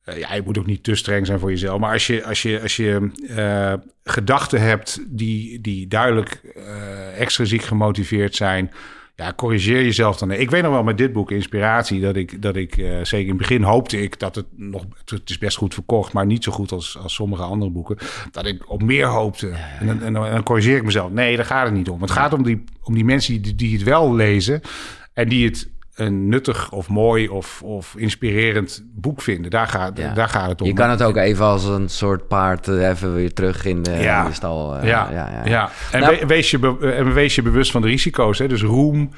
uh, ja, je moet ook niet te streng zijn voor jezelf. Maar als je, als je, als je uh, gedachten hebt die, die duidelijk uh, extrinsiek gemotiveerd zijn, ja, corrigeer jezelf dan. Ik weet nog wel met dit boek Inspiratie dat ik, dat ik uh, zeker in het begin hoopte ik dat het nog, het is best goed verkocht, maar niet zo goed als, als sommige andere boeken, dat ik op meer hoopte. En, dan, en, dan, corrigeer ik mezelf. Nee, daar gaat het niet om. Het gaat om die, om die mensen die, die het wel lezen en die het een nuttig of mooi of, of inspirerend boek vinden. Daar gaat, daar gaat het om. Je kan het ook even als een soort paard eh, even weer terug in de, ja. in de stal. Uh, ja. Ja, ja, En nou, wees, je en wees je bewust van de risico's. Hè? Dus roem,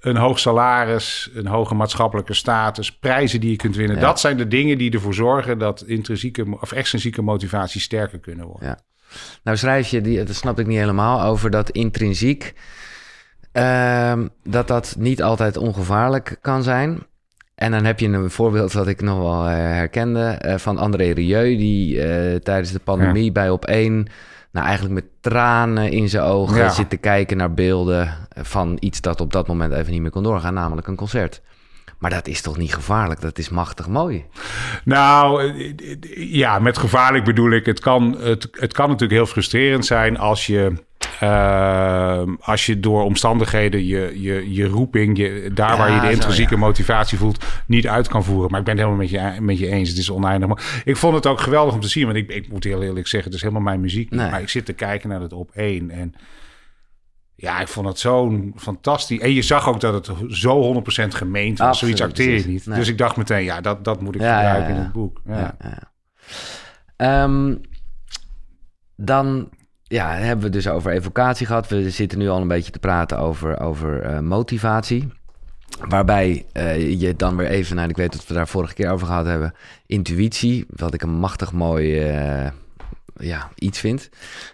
een hoog salaris, een hoge maatschappelijke status, prijzen die je kunt winnen. Dat zijn de dingen die ervoor zorgen dat intrinsieke of extrinsieke motivatie sterker kunnen worden. Ja. Nou schrijf je, die, dat snap ik niet helemaal, over dat intrinsiek Ehm, dat dat niet altijd ongevaarlijk kan zijn. En dan heb je een voorbeeld dat ik nog wel uh, herkende uh, van André Rieu, die uh, tijdens de pandemie bij op één, nou eigenlijk met tranen in zijn ogen ja. zit te kijken naar beelden van iets dat op dat moment even niet meer kon doorgaan, namelijk een concert. Maar dat is toch niet gevaarlijk? Dat is machtig mooi. Nou, ja, met gevaarlijk bedoel ik, het kan, het, het kan natuurlijk heel frustrerend zijn als je als je door omstandigheden je, je, je roeping, je, daar waar je de intrinsieke ja. motivatie voelt, niet uit kan voeren. Maar ik ben het helemaal met je, met je eens. Het is oneindig. Maar ik vond het ook geweldig om te zien. Want ik, ik moet heel eerlijk zeggen, het is helemaal mijn muziek. Nee. Maar ik zit te kijken naar het op één. En ja, ik vond het zo'n fantastisch. En je zag ook dat het zo 100% gemeend was. Absoluut, Zoiets acteer je niet. Nee. Dus ik dacht meteen, ja, dat, dat moet ik Ja, gebruiken ja, ja. in het boek. Ehm, dan ja, hebben we dus over evocatie gehad. We zitten nu al een beetje te praten over, over eh, motivatie. Waarbij eh, je dan weer even, nou, ik weet dat we daar vorige keer over gehad hebben, intuïtie, wat ik een machtig mooi eh, ja, iets vind.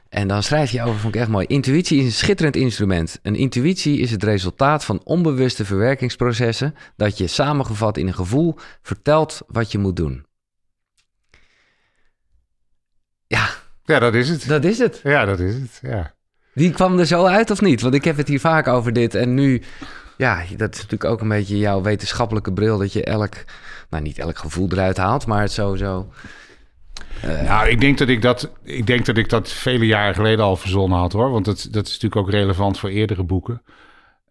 En dan schrijf je over, vond ik echt mooi. Intuïtie is een schitterend instrument. Een intuïtie is het resultaat van onbewuste verwerkingsprocessen dat je samengevat in een gevoel vertelt wat je moet doen. Ja, ja, dat is het. dat is het. Ja, dat is het. Ja. Die kwam er zo uit of niet? Want ik heb het hier vaak over dit. En nu, ja, dat is natuurlijk ook een beetje jouw wetenschappelijke bril. Dat je elk, nou niet elk gevoel eruit haalt, maar het sowieso. Nou, ik denk dat ik dat, ik denk dat ik dat vele jaren geleden al verzonnen had hoor. Want dat, dat is natuurlijk ook relevant voor eerdere boeken.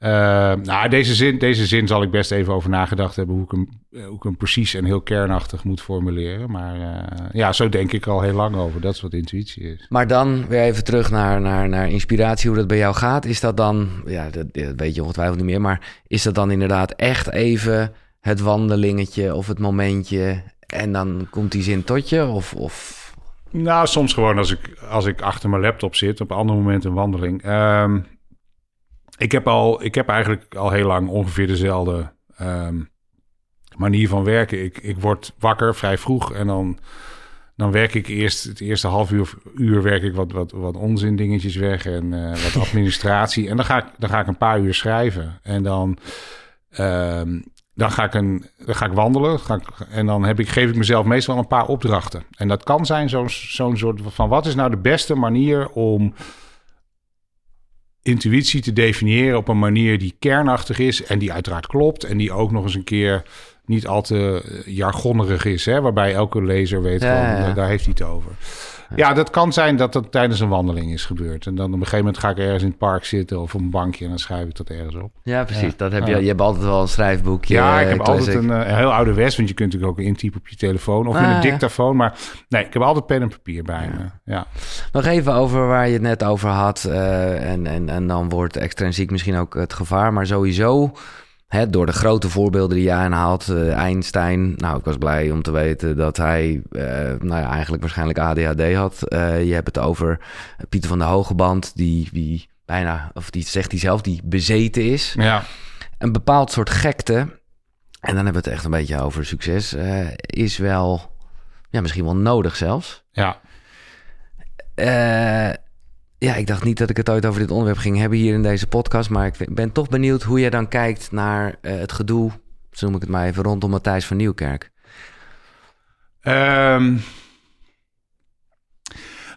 Eh, nou, deze zin, deze zin zal ik best even over nagedacht hebben hoe ik hem, eh, hoe ik hem precies en heel kernachtig moet formuleren. Maar eh, ja, zo denk ik al heel lang over. Dat is wat intuïtie is. Maar dan weer even terug naar, naar, naar inspiratie, hoe dat bij jou gaat. Is dat dan, ja, dat, dat weet je ongetwijfeld niet meer, maar is dat dan inderdaad echt even het wandelingetje of het momentje en dan komt die zin tot je? Of, of... Nou, soms gewoon als ik, als ik achter mijn laptop zit, op andere momenten een wandeling. Ehm, ik, heb al, ik heb eigenlijk al heel lang ongeveer dezelfde ehm, manier van werken. Ik, ik word wakker vrij vroeg en dan, dan werk ik eerst het eerste half uur, uur werk ik wat, wat, wat onzin dingetjes weg en eh, wat [LAUGHS] administratie. en dan ga, ik, dan ga ik een paar uur schrijven. En dan, ehm, dan, ga, ik een, dan ga ik wandelen ga ik, en dan heb ik, geef ik mezelf meestal een paar opdrachten. En dat kan zijn zo'n zo'n soort van wat is nou de beste manier om intuïtie te definiëren op een manier die kernachtig is en die uiteraard klopt en die ook nog eens een keer niet al te eh, jargonnerig is, hè, waarbij elke lezer weet Ja, van, ja. eh, daar heeft hij het over. Ja, dat kan zijn dat dat tijdens een wandeling is gebeurd. En dan op een gegeven moment ga ik ergens in het park zitten of op een bankje en dan schrijf ik dat ergens op. Ja, precies. Ja. Dat heb je, je hebt altijd wel een schrijfboekje. Ja, ik heb altijd een, eh, een heel ouderwets, want je kunt natuurlijk ook intypen op je telefoon of met Ah, een ja. dictafoon. Maar nee, ik heb altijd pen en papier bij me. Ja. Nog even over waar je het net over had. eh, en, en, en dan wordt extrinsiek misschien ook het gevaar. Maar sowieso, door de grote voorbeelden die je aanhaalt. eh, Einstein. Nou, ik was blij om te weten dat hij eh, nou ja, eigenlijk waarschijnlijk ADHD had. Eh, je hebt het over Pieter van der Hogeband. Die, die bijna, of die zegt hij zelf, die bezeten is. ja. Een bepaald soort gekte. En dan hebben we het echt een beetje over succes. is wel, ja, misschien wel nodig zelfs. Ja. Ja, ik dacht niet dat ik het ooit over dit onderwerp ging hebben hier in deze podcast. Maar ik ben toch benieuwd hoe jij dan kijkt naar eh, het gedoe, zo noem ik het maar even, rondom Matthijs van Nieuwkerk. Ehm,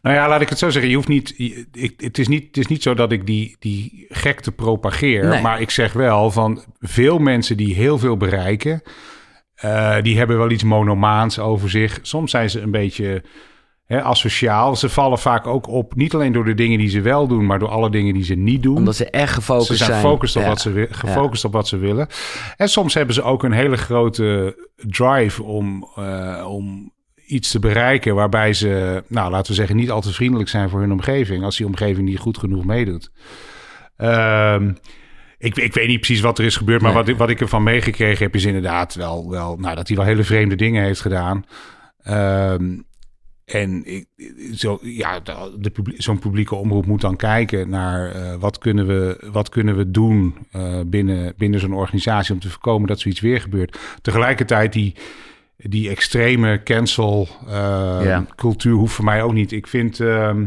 nou ja, laat ik het zo zeggen. Je hoeft niet, je- ik, het, is niet het is niet zo dat ik die, die gekte propageer. Nee. Maar ik zeg wel van veel mensen die heel veel bereiken... eh, die hebben wel iets monomaans over zich. Soms zijn ze een beetje hè, asociaal. Ze vallen vaak ook op, niet alleen door de dingen die ze wel doen... maar door alle dingen die ze niet doen. Omdat ze echt gefocust Ze zijn zijn. gefocust, op, Ja. wat ze, gefocust op wat ze willen. En soms hebben ze ook een hele grote drive om, eh, om iets te bereiken... waarbij ze, nou, laten we zeggen, niet al te vriendelijk zijn voor hun omgeving... als die omgeving niet goed genoeg meedoet. Ehm, ik, ik weet niet precies wat er is gebeurd... maar Nee. wat, ik, wat ik ervan meegekregen heb... is inderdaad wel, wel nou, dat hij wel hele vreemde dingen heeft gedaan... Ehm, en ik, zo, ja, zo'n publieke omroep moet dan kijken naar eh, wat, kunnen we, wat kunnen we doen eh, binnen, binnen zo'n organisatie om te voorkomen dat zoiets weer gebeurt. Tegelijkertijd die, die extreme cancel eh, cultuur hoeft voor mij ook niet. Ik vind, ehm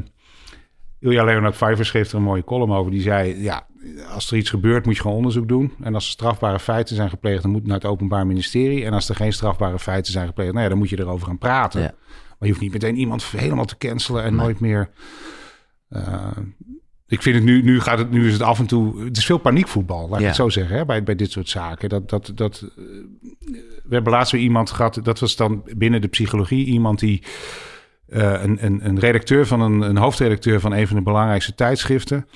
Ilja Leonard Vijver schreef er een mooie column over. Die zei, ja, als er iets gebeurt moet je gewoon onderzoek doen. En als er strafbare feiten zijn gepleegd, dan moet het naar het Openbaar Ministerie. En als er geen strafbare feiten zijn gepleegd, nou ja, dan moet je erover gaan praten. Ja. Maar je hoeft niet meteen iemand helemaal te cancelen en nooit meer. eh, ik vind het nu, nu gaat het, nu is het af en toe. Het is veel paniekvoetbal, laat ik Ja. het zo zeggen, hè, bij, bij dit soort zaken. Dat, dat, dat, eh, we hebben laatst weer iemand gehad, dat was dan binnen de psychologie iemand die een, een, een redacteur van een, een hoofdredacteur van een van de belangrijkste tijdschriften.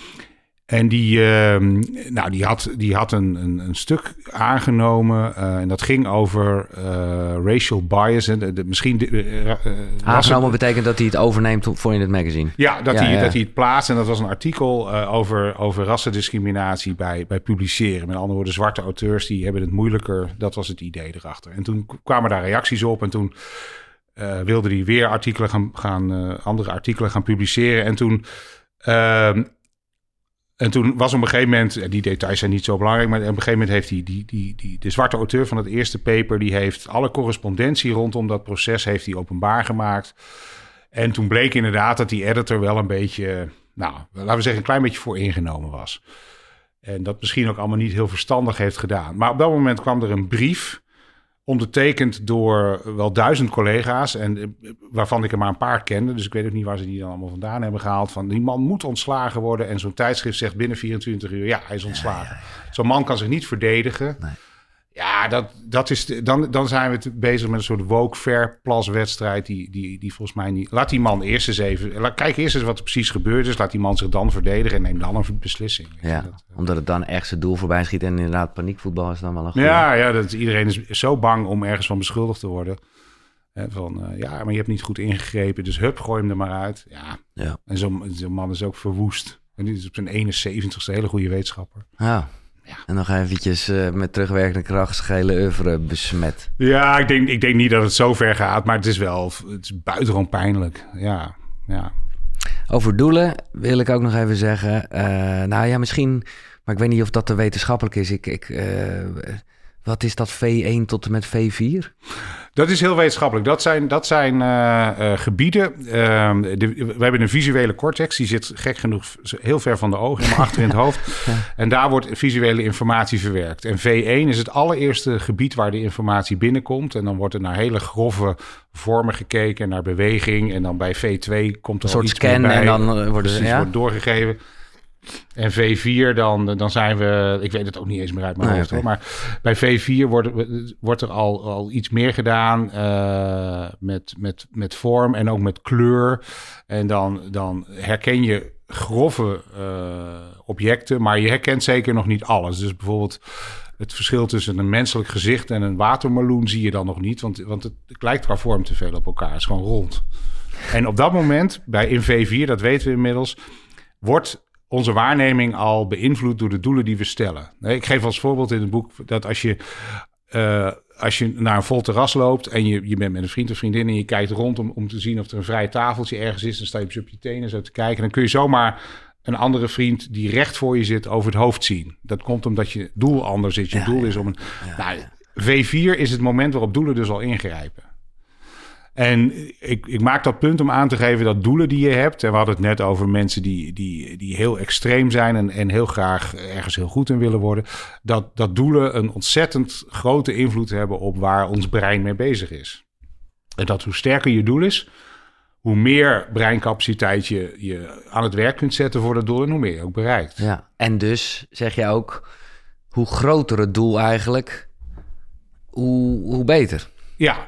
En die, ehm, nou, die had, die had een, een, een stuk aangenomen. Uh, en dat ging over uh, racial bias. En de, misschien. De, uh, aangenomen betekent dat hij het overneemt voor in het magazine. Ja, dat, ja, hij, ja. dat hij het plaatst. En dat was een artikel over, over rassendiscriminatie bij, bij publiceren. Met andere woorden, zwarte auteurs die hebben het moeilijker. Dat was het idee erachter. En toen kwamen daar reacties op. En toen wilde hij weer artikelen gaan, gaan andere artikelen gaan publiceren. En toen. Ehm, en toen was op een gegeven moment, die details zijn niet zo belangrijk, maar op een gegeven moment heeft die, die, die, die, de zwarte auteur van het eerste paper, die heeft alle correspondentie rondom dat proces heeft hij openbaar gemaakt. En toen bleek inderdaad dat die editor wel een beetje, nou, laten we zeggen, een klein beetje voor ingenomen was. En dat misschien ook allemaal niet heel verstandig heeft gedaan. Maar op dat moment kwam er een brief ondertekend door wel duizend collega's. En eh, waarvan ik er maar een paar kende. Dus ik weet ook niet waar ze die dan allemaal vandaan hebben gehaald. Van die man moet ontslagen worden. En zo'n tijdschrift zegt binnen 24 uur: ja, hij is ontslagen. Zo'n man kan zich niet verdedigen. Nee. Ja, dat, dat is dan, dan zijn we bezig met een soort woke fair plus wedstrijd. Die, die, die volgens mij niet. Laat die man eerst eens even. Laat, kijk eerst eens wat er precies gebeurd is. Laat die man zich dan verdedigen en neem dan een beslissing. Ja, dat, eh. omdat het dan echt zijn doel voorbij schiet. En inderdaad, paniekvoetbal is dan wel een goede. Ja, ja dat, iedereen is zo bang om ergens van beschuldigd te worden. van uh, ja, maar je hebt niet goed ingegrepen. Dus hup, gooi hem er maar uit. Ja. ja. En zo'n zo man is ook verwoest. En die is op zijn 71ste hele goede wetenschapper. Ja. Ja. En nog eventjes uh, met terugwerkende kracht schele oeuvre besmet. Ja, ik denk, ik denk niet dat het zo ver gaat, maar het is wel het is buitengewoon pijnlijk. Ja, ja. Over doelen wil ik ook nog even zeggen. Uh, nou ja, misschien, maar ik weet niet of dat te wetenschappelijk is. Ik, ik, uh, wat is dat V1 tot en met V4? Dat is heel wetenschappelijk. Dat zijn, dat zijn uh, uh, gebieden. Uh, de, we hebben een visuele cortex. Die zit gek genoeg heel ver van de ogen, maar achter in het [LAUGHS] hoofd. En daar wordt visuele informatie verwerkt. En V1 is het allereerste gebied waar de informatie binnenkomt. En dan wordt er naar hele grove vormen gekeken, naar beweging. En dan bij V2 komt er een soort iets scan bij. en dan worden ze ja? wordt doorgegeven. En V4, dan, dan zijn we, ik weet het ook niet eens meer uit mijn nee, hoofd hoor, maar bij V4 wordt, wordt er al, al iets meer gedaan uh, met, met, met vorm en ook met kleur. En dan, dan herken je grove uh, objecten, maar je herkent zeker nog niet alles. Dus bijvoorbeeld het verschil tussen een menselijk gezicht en een watermeloen zie je dan nog niet, want, want het, het lijkt qua vorm te veel op elkaar. Het is gewoon rond. En op dat moment, bij in V4, dat weten we inmiddels, wordt onze waarneming al beïnvloed door de doelen die we stellen. Ik geef als voorbeeld in het boek dat als je, uh, als je naar een vol terras loopt en je, je bent met een vriend of vriendin en je kijkt rond om, om te zien of er een vrij tafeltje ergens is, dan sta je op je tenen zo te kijken. Dan kun je zomaar een andere vriend die recht voor je zit over het hoofd zien. Dat komt omdat je doel anders is. Je ja, doel is om een. Ja, nou, V4 is het moment waarop doelen dus al ingrijpen. En ik, ik maak dat punt om aan te geven dat doelen die je hebt, en we hadden het net over mensen die, die, die heel extreem zijn en, en heel graag ergens heel goed in willen worden, dat, dat doelen een ontzettend grote invloed hebben op waar ons brein mee bezig is. En dat hoe sterker je doel is, hoe meer breincapaciteit je, je aan het werk kunt zetten voor dat doel en hoe meer je ook bereikt. Ja, en dus zeg je ook, hoe groter het doel eigenlijk, hoe, hoe beter. Ja,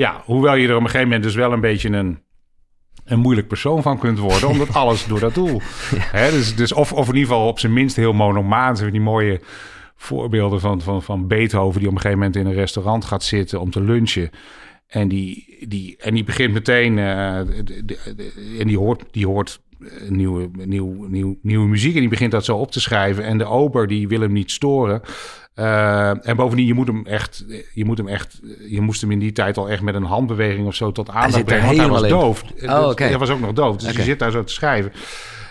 ja, hoewel je er op een gegeven moment dus wel een beetje een, een moeilijk persoon van kunt worden, [LAUGHS] omdat alles door dat doel. Hè, dus, dus of, of in ieder geval op zijn minst heel monomaan. Zijn die mooie voorbeelden van, van, van Beethoven, die op een gegeven moment in een restaurant gaat zitten om te lunchen. En die, die, en die begint meteen, uh, en die hoort, die hoort nieuwe, nieuw, nieuw, nieuwe muziek en die begint dat zo op te schrijven. En de ober die wil hem niet storen. Uh, en bovendien, je moet hem echt, je moet hem echt, je moest hem in die tijd al echt met een handbeweging of zo tot aandacht brengen, want hij was doof. Oh, okay. Hij was ook nog doof, dus okay. je zit daar zo te schrijven.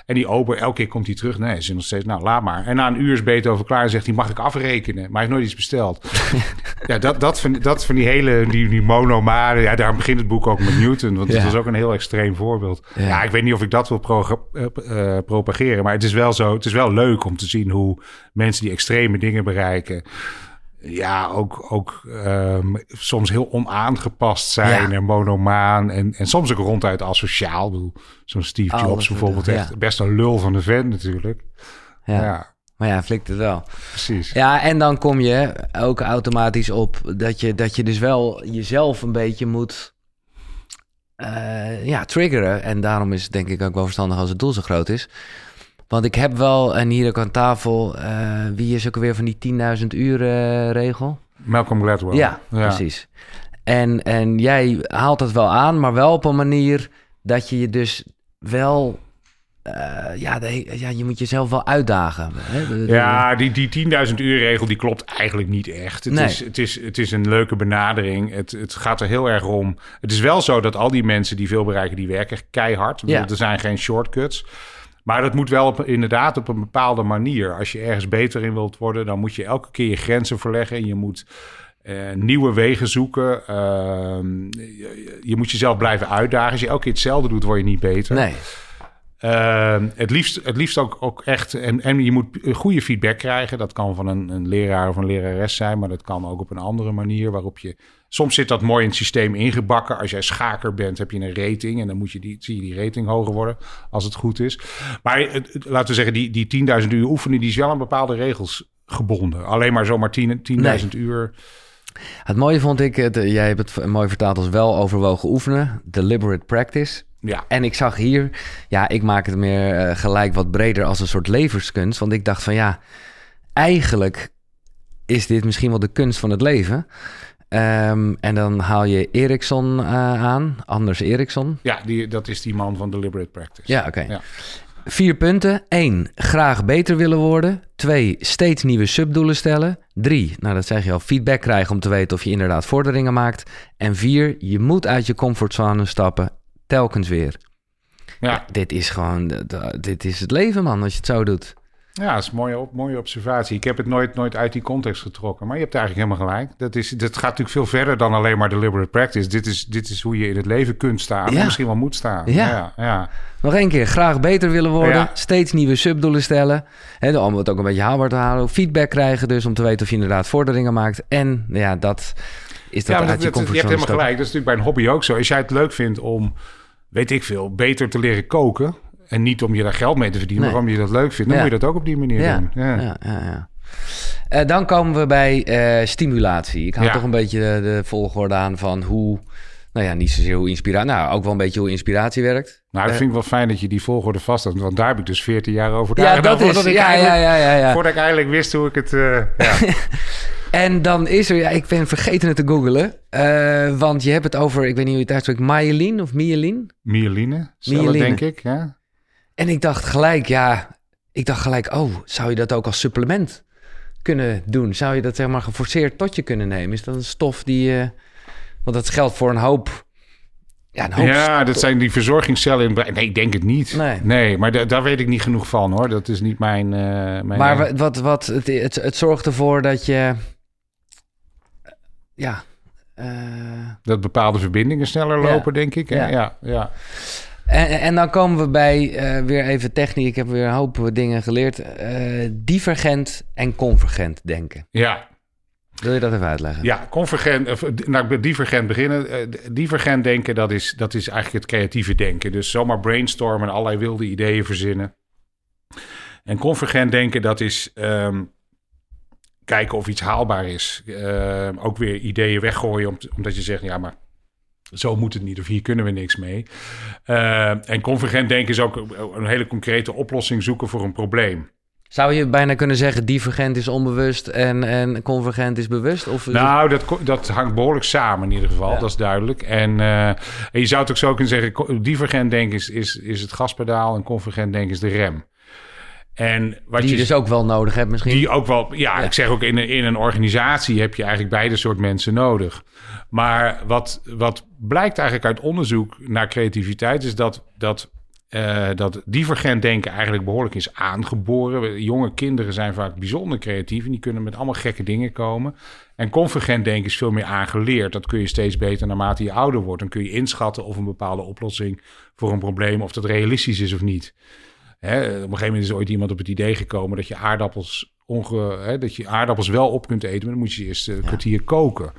En die ober, elke keer komt hij terug. Nee, ze nog steeds, nou, laat maar. En na een uur is Beethoven klaar en zegt hij, mag ik afrekenen? Maar hij heeft nooit iets besteld. [LAUGHS] ja, dat, dat, van, dat van die hele, die, die monomade, ja, daar begint het boek ook met Newton. Want ja. dat is ook een heel extreem voorbeeld. Ja. ja. ik weet niet of ik dat wil pro, uh, uh, propageren. Maar het is wel zo, het is wel leuk om te zien hoe mensen die extreme dingen bereiken ja, ook, ook um, soms heel onaangepast zijn ja. en monomaan. En, en soms ook ronduit asociaal. Zo'n Steve Jobs oh, bijvoorbeeld. Ja. Echt best een lul van de vent natuurlijk. Ja. ja. Maar ja, flikt het wel. Precies. Ja, en dan kom je ook automatisch op dat je, dat je dus wel jezelf een beetje moet eh, ja, triggeren. En daarom is het denk ik ook wel verstandig als het doel zo groot is. Want ik heb wel, en hier ook aan tafel, eh, wie is ook alweer van die 10.000 uur eh, regel? Malcolm Gladwell. Ja, precies. En, en jij haalt het wel aan, maar wel op een manier dat je je dus wel eh, ja, de, ja, je moet jezelf wel uitdagen. Hè? De, de, ja, die, die 10.000 uur regel die klopt eigenlijk niet echt. Het, Nee. is, het, is, het is een leuke benadering. Het, het gaat er heel erg om. Het is wel zo dat al die mensen die veel bereiken, die werken keihard. Ja. Er zijn geen shortcuts. Maar dat moet wel op, inderdaad op een bepaalde manier. Als je ergens beter in wilt worden, dan moet je elke keer je grenzen verleggen. En je moet eh, nieuwe wegen zoeken. Ehm, je, je moet jezelf blijven uitdagen. Als je elke keer hetzelfde doet, word je niet beter. nee, Ehm, het liefst, het liefst ook, ook echt. En, en je moet goede feedback krijgen. Dat kan van een, een leraar of een lerares zijn, maar dat kan ook op een andere manier. Waarop je. Soms zit dat mooi in het systeem ingebakken. Als jij schaker bent, heb je een rating. En dan moet je die, zie je die rating hoger worden. Als het goed is. Maar laten we zeggen, die, die 10.000 uur oefenen, die is wel aan bepaalde regels gebonden. Alleen maar zomaar 10 10.000 uur. het mooie vond ik, het, jij hebt het mooi vertaald als wel overwogen oefenen, deliberate practice. Ja. En ik zag hier, ja, ik maak het meer eh, gelijk wat breder als een soort levenskunst. Want ik dacht van ja, eigenlijk is dit misschien wel de kunst van het leven. Ehm, en dan haal je Eriksson eh, aan, Anders Eriksson. Ja, die, dat is die man van Deliberate Practice. Ja, oké. Ja. Vier punten. Eén, graag beter willen worden. Twee, steeds nieuwe subdoelen stellen. Drie, nou dat zeg je al, feedback krijgen om te weten of je inderdaad vorderingen maakt. En vier, je moet uit je comfortzone stappen, telkens weer. Ja. Dit is gewoon, dit is het leven man, als je het zo doet. Ja, dat is een mooie, op, mooie observatie. Ik heb het nooit, nooit uit die context getrokken. Maar je hebt eigenlijk helemaal gelijk. Dat, is, dat gaat natuurlijk veel verder dan alleen maar deliberate practice. Dit is, dit is hoe je in het leven kunt staan. Ja. En misschien wel moet staan. Ja. ja, ja. Nog één keer, graag beter willen worden, Ja. steeds nieuwe subdoelen stellen. Hè, om het ook een beetje haalbaar te halen. Feedback krijgen dus, om te weten of je inderdaad vorderingen maakt. En ja, dat is dat Ja, dat, je dat- je hebt helemaal gelijk. Dat is natuurlijk bij een hobby ook zo. Als jij het leuk vindt om, weet ik veel, beter te leren koken... en niet om je daar geld mee te verdienen, Nee. maar omdat je dat leuk vindt... dan Ja. moet je dat ook op die manier Ja, doen. ja. Ja, ja, Eh, dan komen we bij eh, stimulatie. Ik hou Ja. toch een beetje de, de volgorde aan van hoe... Nou ja, niet zozeer hoe inspiratie... Nou, ook wel een beetje hoe inspiratie werkt. Nou, dat vind ik wel fijn dat je die volgorde vast had. Want daar heb ik dus 14 jaar over Ja, nagedacht, dat is... Ja, ja, eigenlijk- ja, ja, ja. Voordat ik eigenlijk wist hoe ik het... eh, ja. [LAUGHS] [LAUGHS] En dan is er... Ja, ik ben vergeten het te googelen. eh, want je hebt het over... Ik weet niet hoe je het uitspreekt. Myelin of myelin? Myeline, Myeline. denk ik. Ja. En ik dacht gelijk, ja... Ik dacht gelijk, oh, zou je dat ook als supplement kunnen doen? Zou je dat zeg maar geforceerd tot je kunnen nemen? Is dat een stof die... eh, want dat geldt voor een hoop... Ja, een hoop Ja, dat zijn die verzorgingscellen in het. Nee, ik denk het niet. Nee. maar da- daar weet ik niet genoeg van hoor. Dat is niet mijn. eh, mijn Maar wa- wat, wat, het, het, het zorgt ervoor dat je. Ja. eh, dat bepaalde verbindingen sneller Ja. lopen, denk ik. hè? Ja. Ja, ja. En, en dan komen we bij eh, weer even techniek. Ik heb weer een hoop dingen geleerd. Eh, divergent en convergent denken. ja. Wil je dat even uitleggen? Ja, convergent, of, eh, nou, divergent beginnen. Divergent denken, dat is, dat is eigenlijk het creatieve denken. Dus zomaar brainstormen en allerlei wilde ideeën verzinnen. En convergent denken, dat is ehm, kijken of iets haalbaar is. Ehm, ook weer ideeën weggooien, om, omdat je zegt, ja, maar zo moet het niet of hier kunnen we niks mee. Ehm, en convergent denken is ook een hele concrete oplossing zoeken voor een probleem. Zou je bijna kunnen zeggen: divergent is onbewust en, en convergent is bewust? Of Nou, dat, dat hangt behoorlijk samen in ieder geval, Ja. dat is duidelijk. En, eh, en je zou het ook zo kunnen zeggen, divergent denken is, is, is het gaspedaal en convergent denken is de rem. En wat die je je dus ook wel nodig hebt, misschien? die ook wel, ja, Ja. ik zeg ook in een, in een organisatie heb je eigenlijk beide soort mensen nodig. Maar wat, wat blijkt eigenlijk uit onderzoek naar creativiteit is dat, dat, eh, dat divergent denken eigenlijk behoorlijk is aangeboren. Jonge kinderen zijn vaak bijzonder creatief en die kunnen met allemaal gekke dingen komen. En convergent denken is veel meer aangeleerd. Dat kun je steeds beter naarmate je ouder wordt. Dan kun je inschatten of een bepaalde oplossing voor een probleem, of dat realistisch is of niet. Hè, op een gegeven moment is ooit iemand op het idee gekomen dat je aardappels, onge, hè, dat je aardappels wel op kunt eten, maar dan moet je eerst een kwartier koken.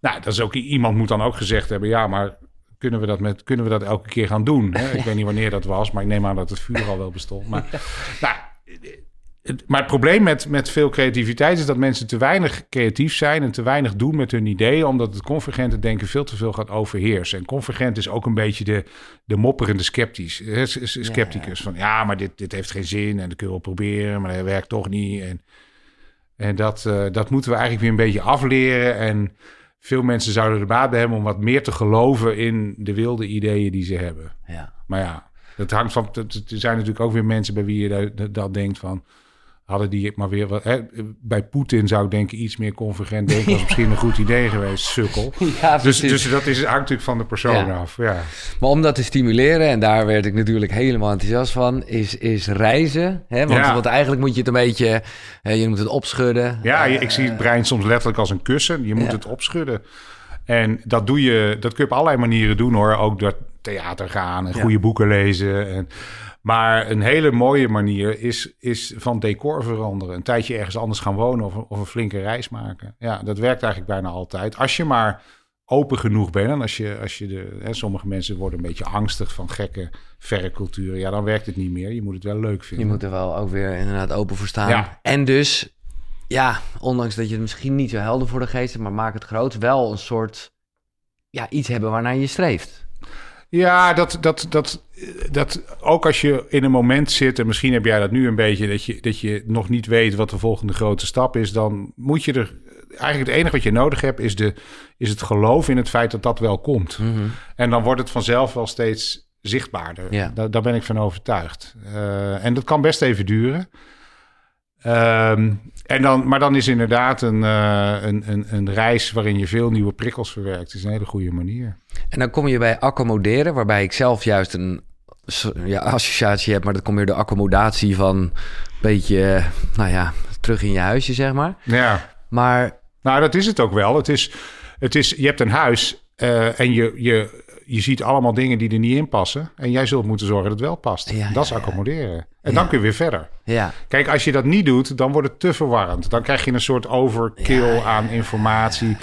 Nou, dat is ook, iemand moet dan ook gezegd hebben, ja, maar kunnen we dat, met, kunnen we dat elke keer gaan doen? Hè? Ik weet niet wanneer dat was, maar ik neem aan dat het vuur al wel bestond. Maar, nou, maar het probleem met, met veel creativiteit is dat mensen te weinig creatief zijn en te weinig doen met hun ideeën, omdat het convergente denken veel te veel gaat overheersen. En convergent is ook een beetje de, de mopperende sceptisch, scepticus. Van ja, maar dit, dit heeft geen zin en dat kun je wel proberen, maar dat werkt toch niet. En, en dat, uh, dat moeten we eigenlijk weer een beetje afleren. En veel mensen zouden er baat bij hebben om wat meer te geloven in de wilde ideeën die ze hebben. Ja. Maar ja, dat hangt van. Er zijn natuurlijk ook weer mensen bij wie je dat, dat denkt van hadden die maar weer wat. Hè, bij Poetin zou ik denken iets meer convergent denken. Was misschien een goed idee geweest, sukkel. [LAUGHS] Ja, dus, dus dat is hangt natuurlijk van de persoon af. Ja. Maar om dat te stimuleren, en daar werd ik natuurlijk helemaal enthousiast van, is, is reizen. Hè? Want, want eigenlijk moet je het een beetje. Hè, je moet het opschudden. Ja, ik zie het brein soms letterlijk als een kussen. Je moet het opschudden. En dat doe je, dat kun je op allerlei manieren doen hoor. Ook door theater gaan en goede boeken lezen. En maar een hele mooie manier is, is van decor veranderen. Een tijdje ergens anders gaan wonen of, of een flinke reis maken. Ja, dat werkt eigenlijk bijna altijd. Als je maar open genoeg bent. En als je, als je de, hè, sommige mensen worden een beetje angstig van gekke, verre culturen. Ja, dan werkt het niet meer. Je moet het wel leuk vinden. Je moet er wel ook weer inderdaad open voor staan. Ja. En dus, ja, ondanks dat je het misschien niet zo helder voor de geest hebt, maar maak het groot, wel een soort, ja, iets hebben waarnaar je streeft. Ja, dat, dat, dat, dat ook als je in een moment zit, en misschien heb jij dat nu een beetje, dat je, dat je nog niet weet wat de volgende grote stap is, dan moet je er. Eigenlijk het enige wat je nodig hebt, is, de, is het geloof in het feit dat dat wel komt. Mhm. En dan wordt het vanzelf wel steeds zichtbaarder. Ja. Daar, daar ben ik van overtuigd. Uh, en dat kan best even duren. Um, en dan, maar dan is inderdaad een, uh, een, een, een, reis waarin je veel nieuwe prikkels verwerkt. is een hele goede manier. En dan kom je bij accommoderen, waarbij ik zelf juist een ja, associatie heb, maar dat komt weer de accommodatie van een beetje, nou ja, terug in je huisje, zeg maar. Ja. Maar. Nou, dat is het ook wel. Het is, het is je hebt een huis uh, en je, je je ziet allemaal dingen die er niet in passen. En jij zult moeten zorgen dat het wel past. Ja, dat is accommoderen. En dan kun je weer verder. Ja. Kijk, als je dat niet doet, dan wordt het te verwarrend. Dan krijg je een soort overkill aan informatie.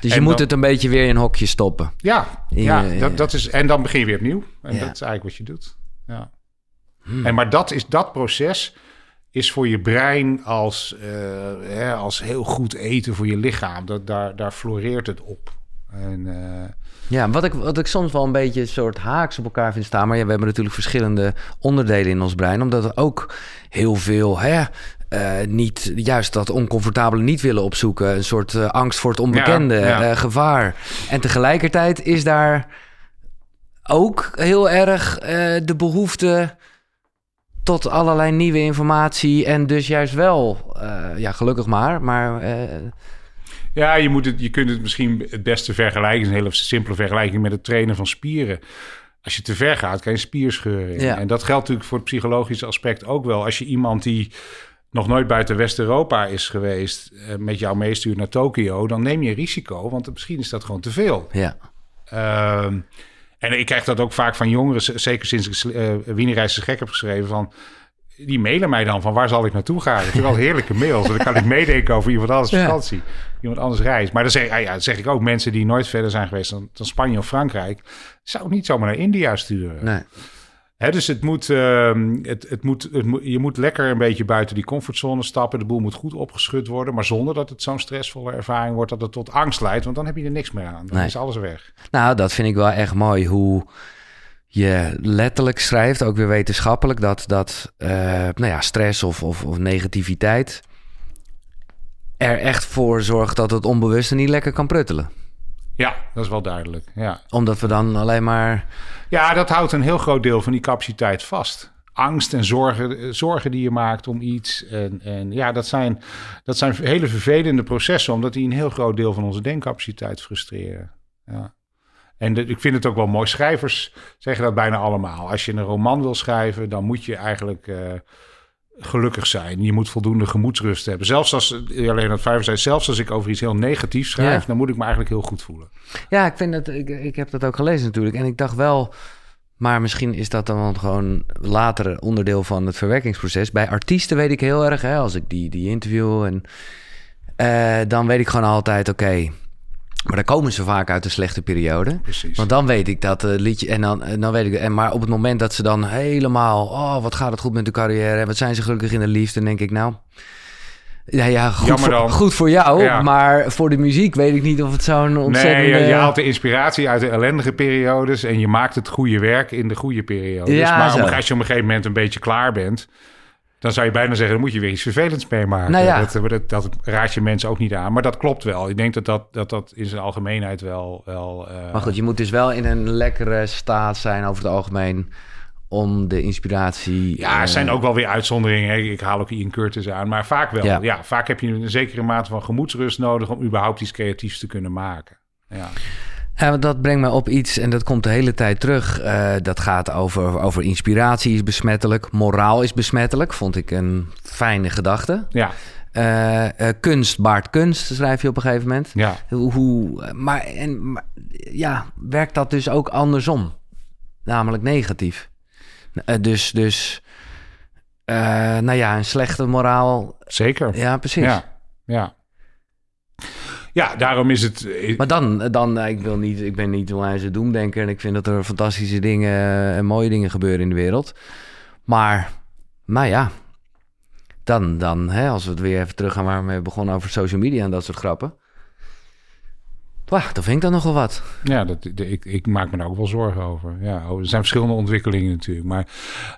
Dus je moet het een beetje weer in een hokje stoppen. Ja, ja, dat, dat is, en dan begin je weer opnieuw. En dat is eigenlijk wat je doet. Ja. Hmm. En maar dat is dat proces is voor je brein als, uh, als heel goed eten voor je lichaam. Dat, daar, daar floreert het op. En, uh, ja, wat ik, wat ik soms wel een beetje een soort haaks op elkaar vind staan. Maar ja, we hebben natuurlijk verschillende onderdelen in ons brein. Omdat we ook heel veel hè, uh, niet juist dat oncomfortabele niet willen opzoeken. Een soort uh, angst voor het onbekende, ja, uh, gevaar. En tegelijkertijd is daar ook heel erg de behoefte tot allerlei nieuwe informatie. En dus juist wel, ja, gelukkig maar, maar ja, je, moet het, je kunt het misschien het beste vergelijken. een hele simpele vergelijking met het trainen van spieren. Als je te ver gaat, kan je spierscheuren. Ja. En dat geldt natuurlijk voor het psychologische aspect ook wel. Als je iemand die nog nooit buiten West-Europa is geweest, eh, met jou meestuurt naar Tokio, dan neem je risico, want misschien is dat gewoon te veel. Ja. Uh, en ik krijg dat ook vaak van jongeren, zeker sinds ik uh, Wienerreis gek heb geschreven, van die mailen mij dan van waar zal ik naartoe gaan. Ik vind wel heerlijke mails. dan kan ik [LAUGHS] meedenken over iemand anders vakantie. Iemand anders reis. Maar dan zeg, ah ja, zeg ik ook mensen die nooit verder zijn geweest dan, dan Spanje of Frankrijk. Zou ik niet zomaar naar India sturen. Nee. Hè, dus het moet, uh, het, het, moet, het moet, je moet lekker een beetje buiten die comfortzone stappen. De boel moet goed opgeschud worden. Maar zonder dat het zo'n stressvolle ervaring wordt dat het tot angst leidt. Want dan heb je er niks meer aan. Dan is alles weg. Nou, dat vind ik wel echt mooi. Hoe je letterlijk schrijft, ook weer wetenschappelijk, dat, dat uh, nou ja, stress of, of, of, negativiteit er echt voor zorgt dat het onbewuste niet lekker kan pruttelen. Ja, dat is wel duidelijk. Ja. Omdat we dan alleen maar. Ja, dat houdt een heel groot deel van die capaciteit vast. Angst en zorgen, zorgen die je maakt om iets. En, en ja, dat zijn, dat zijn hele vervelende processen, omdat die een heel groot deel van onze denkcapaciteit frustreren. Ja. En ik vind het ook wel mooi. Schrijvers zeggen dat bijna allemaal. Als je een roman wil schrijven, dan moet je eigenlijk uh, gelukkig zijn. Je moet voldoende gemoedsrust hebben. Zelfs als, alleen het vijf zijn, zelfs als ik over iets heel negatiefs schrijf, dan moet ik me eigenlijk heel goed voelen. Ja, ik vind dat, ik, ik heb dat ook gelezen natuurlijk. En ik dacht wel, maar misschien is dat dan gewoon later onderdeel van het verwerkingsproces. Bij artiesten weet ik heel erg, hè, als ik die, die interview en uh, dan weet ik gewoon altijd, oké. Maar dan komen ze vaak uit een slechte periode. Precies. Want dan weet ik dat het liedje. En dan, en dan weet ik. En maar op het moment dat ze dan helemaal. Oh, wat gaat het goed met de carrière? En wat zijn ze gelukkig in de liefde? Dan denk ik, nou. Ja, ja goed, voor, goed voor jou. Ja. Maar voor de muziek weet ik niet of het zo'n ontzettend. Nee, je, je haalt de inspiratie uit de ellendige periodes en je maakt het goede werk in de goede periodes. Ja, maar als je op een gegeven moment een beetje klaar bent, dan zou je bijna zeggen, dan moet je weer iets vervelends meemaken. Nou ja. dat, dat, dat raad je mensen ook niet aan. Maar dat klopt wel. Ik denk dat dat, dat, dat in zijn algemeenheid wel... wel eh, Maar goed, je moet dus wel in een lekkere staat zijn over het algemeen. Om de inspiratie. Ja, er eh, zijn ook wel weer uitzonderingen. hè. Ik haal ook Ian Curtis aan. Maar vaak wel. Ja. Ja. vaak heb je een zekere mate van gemoedsrust nodig... om überhaupt iets creatiefs te kunnen maken. Ja. Want dat brengt me op iets en dat komt de hele tijd terug. Eh, dat gaat over, over inspiratie is besmettelijk, moraal is besmettelijk. Vond ik een fijne gedachte. Ja, Eh, eh, kunst baart kunst, schrijf je op een gegeven moment. ja. Hoe, hoe, maar, en, maar ja, werkt dat dus ook andersom? Namelijk negatief. Dus, dus nou ja, een slechte moraal. zeker. Ja, precies. Ja, ja. Ja, daarom is het... Maar dan, dan eh, ik, wil niet, ik ben niet een doemdenker en ik vind dat er fantastische dingen en mooie dingen gebeuren in de wereld. Maar, nou ja, dan, dan hè, als we het weer even terug gaan waar we mee begonnen over social media en dat soort grappen. Wah, dan vind ik dat nogal wat. Ja, dat, de- ik, ik maak me daar ook wel zorgen over. Ja, oh, er zijn verschillende ontwikkelingen natuurlijk. Maar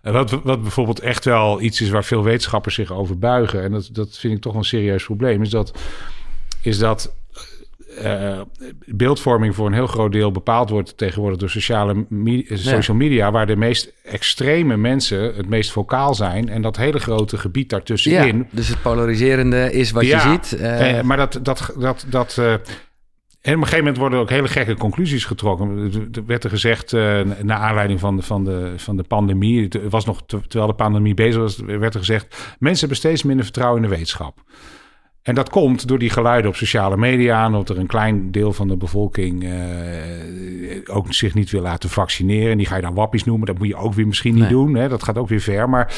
eh, wat, wat bijvoorbeeld echt wel iets is waar veel wetenschappers zich over buigen... en dat, dat vind ik toch een serieus probleem... is dat, is dat eh, beeldvorming voor een heel groot deel bepaald wordt... tegenwoordig door sociale me- eh, social media... waar de meest extreme mensen het meest vocaal zijn... en dat hele grote gebied daartussenin... Ja, dus het polariserende is wat Ja, je ziet. eh, maar dat, dat, dat, dat en op een gegeven moment worden ook hele gekke conclusies getrokken. Er werd er gezegd, eh naar aanleiding van de, van, de, van de pandemie... het was nog te- terwijl de pandemie bezig was, werd er gezegd... mensen hebben steeds minder vertrouwen in de wetenschap. En dat komt door die geluiden op sociale media... en dat er een klein deel van de bevolking eh, ook zich niet wil laten vaccineren. En die ga je dan wappies noemen. Dat moet je ook weer misschien niet Nee. doen. Hè? Dat gaat ook weer ver. Maar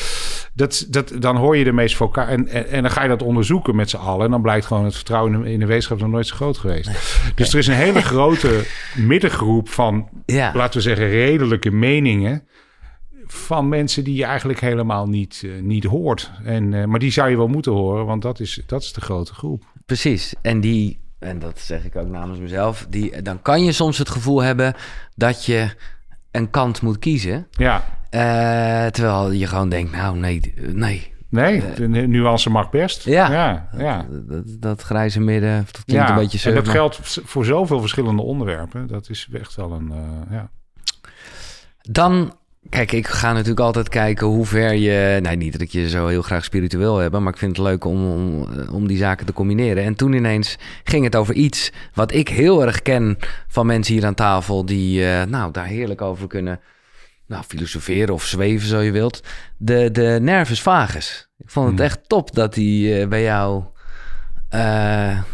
dat, dat, dan hoor je de meest vocaal... En, en, en dan ga je dat onderzoeken met z'n allen. En dan blijkt gewoon het vertrouwen in de, in de wetenschap nog nooit zo groot geweest. Dus er is een hele [LAUGHS] grote middengroep van, ja. laten we zeggen, redelijke meningen... van mensen die je eigenlijk helemaal niet, eh, niet hoort. En, eh, maar die zou je wel moeten horen, want dat is, dat is de grote groep. Precies. En die, en dat zeg ik ook namens mezelf, die, dan kan je soms het gevoel hebben dat je een kant moet kiezen. Ja, Eh, terwijl je gewoon denkt, nou nee, nee. nee, de nuance mag best. Ja. ja, ja. Dat, dat grijze midden, dat klinkt Ja, een beetje en surf, dat maar- geldt voor zoveel verschillende onderwerpen. Dat is echt wel een, ja. Dan, kijk, ik ga natuurlijk altijd kijken hoe ver je... Nee, niet dat ik je zo heel graag spiritueel heb, maar ik vind het leuk om, om, om die zaken te combineren. En toen ineens ging het over iets wat ik heel erg ken van mensen hier aan tafel... die eh, nou, daar heerlijk over kunnen nou, filosoferen of zweven, zo je wilt. De, de nervus vagus. Ik vond het Hmm. echt top dat die eh, bij jou eh,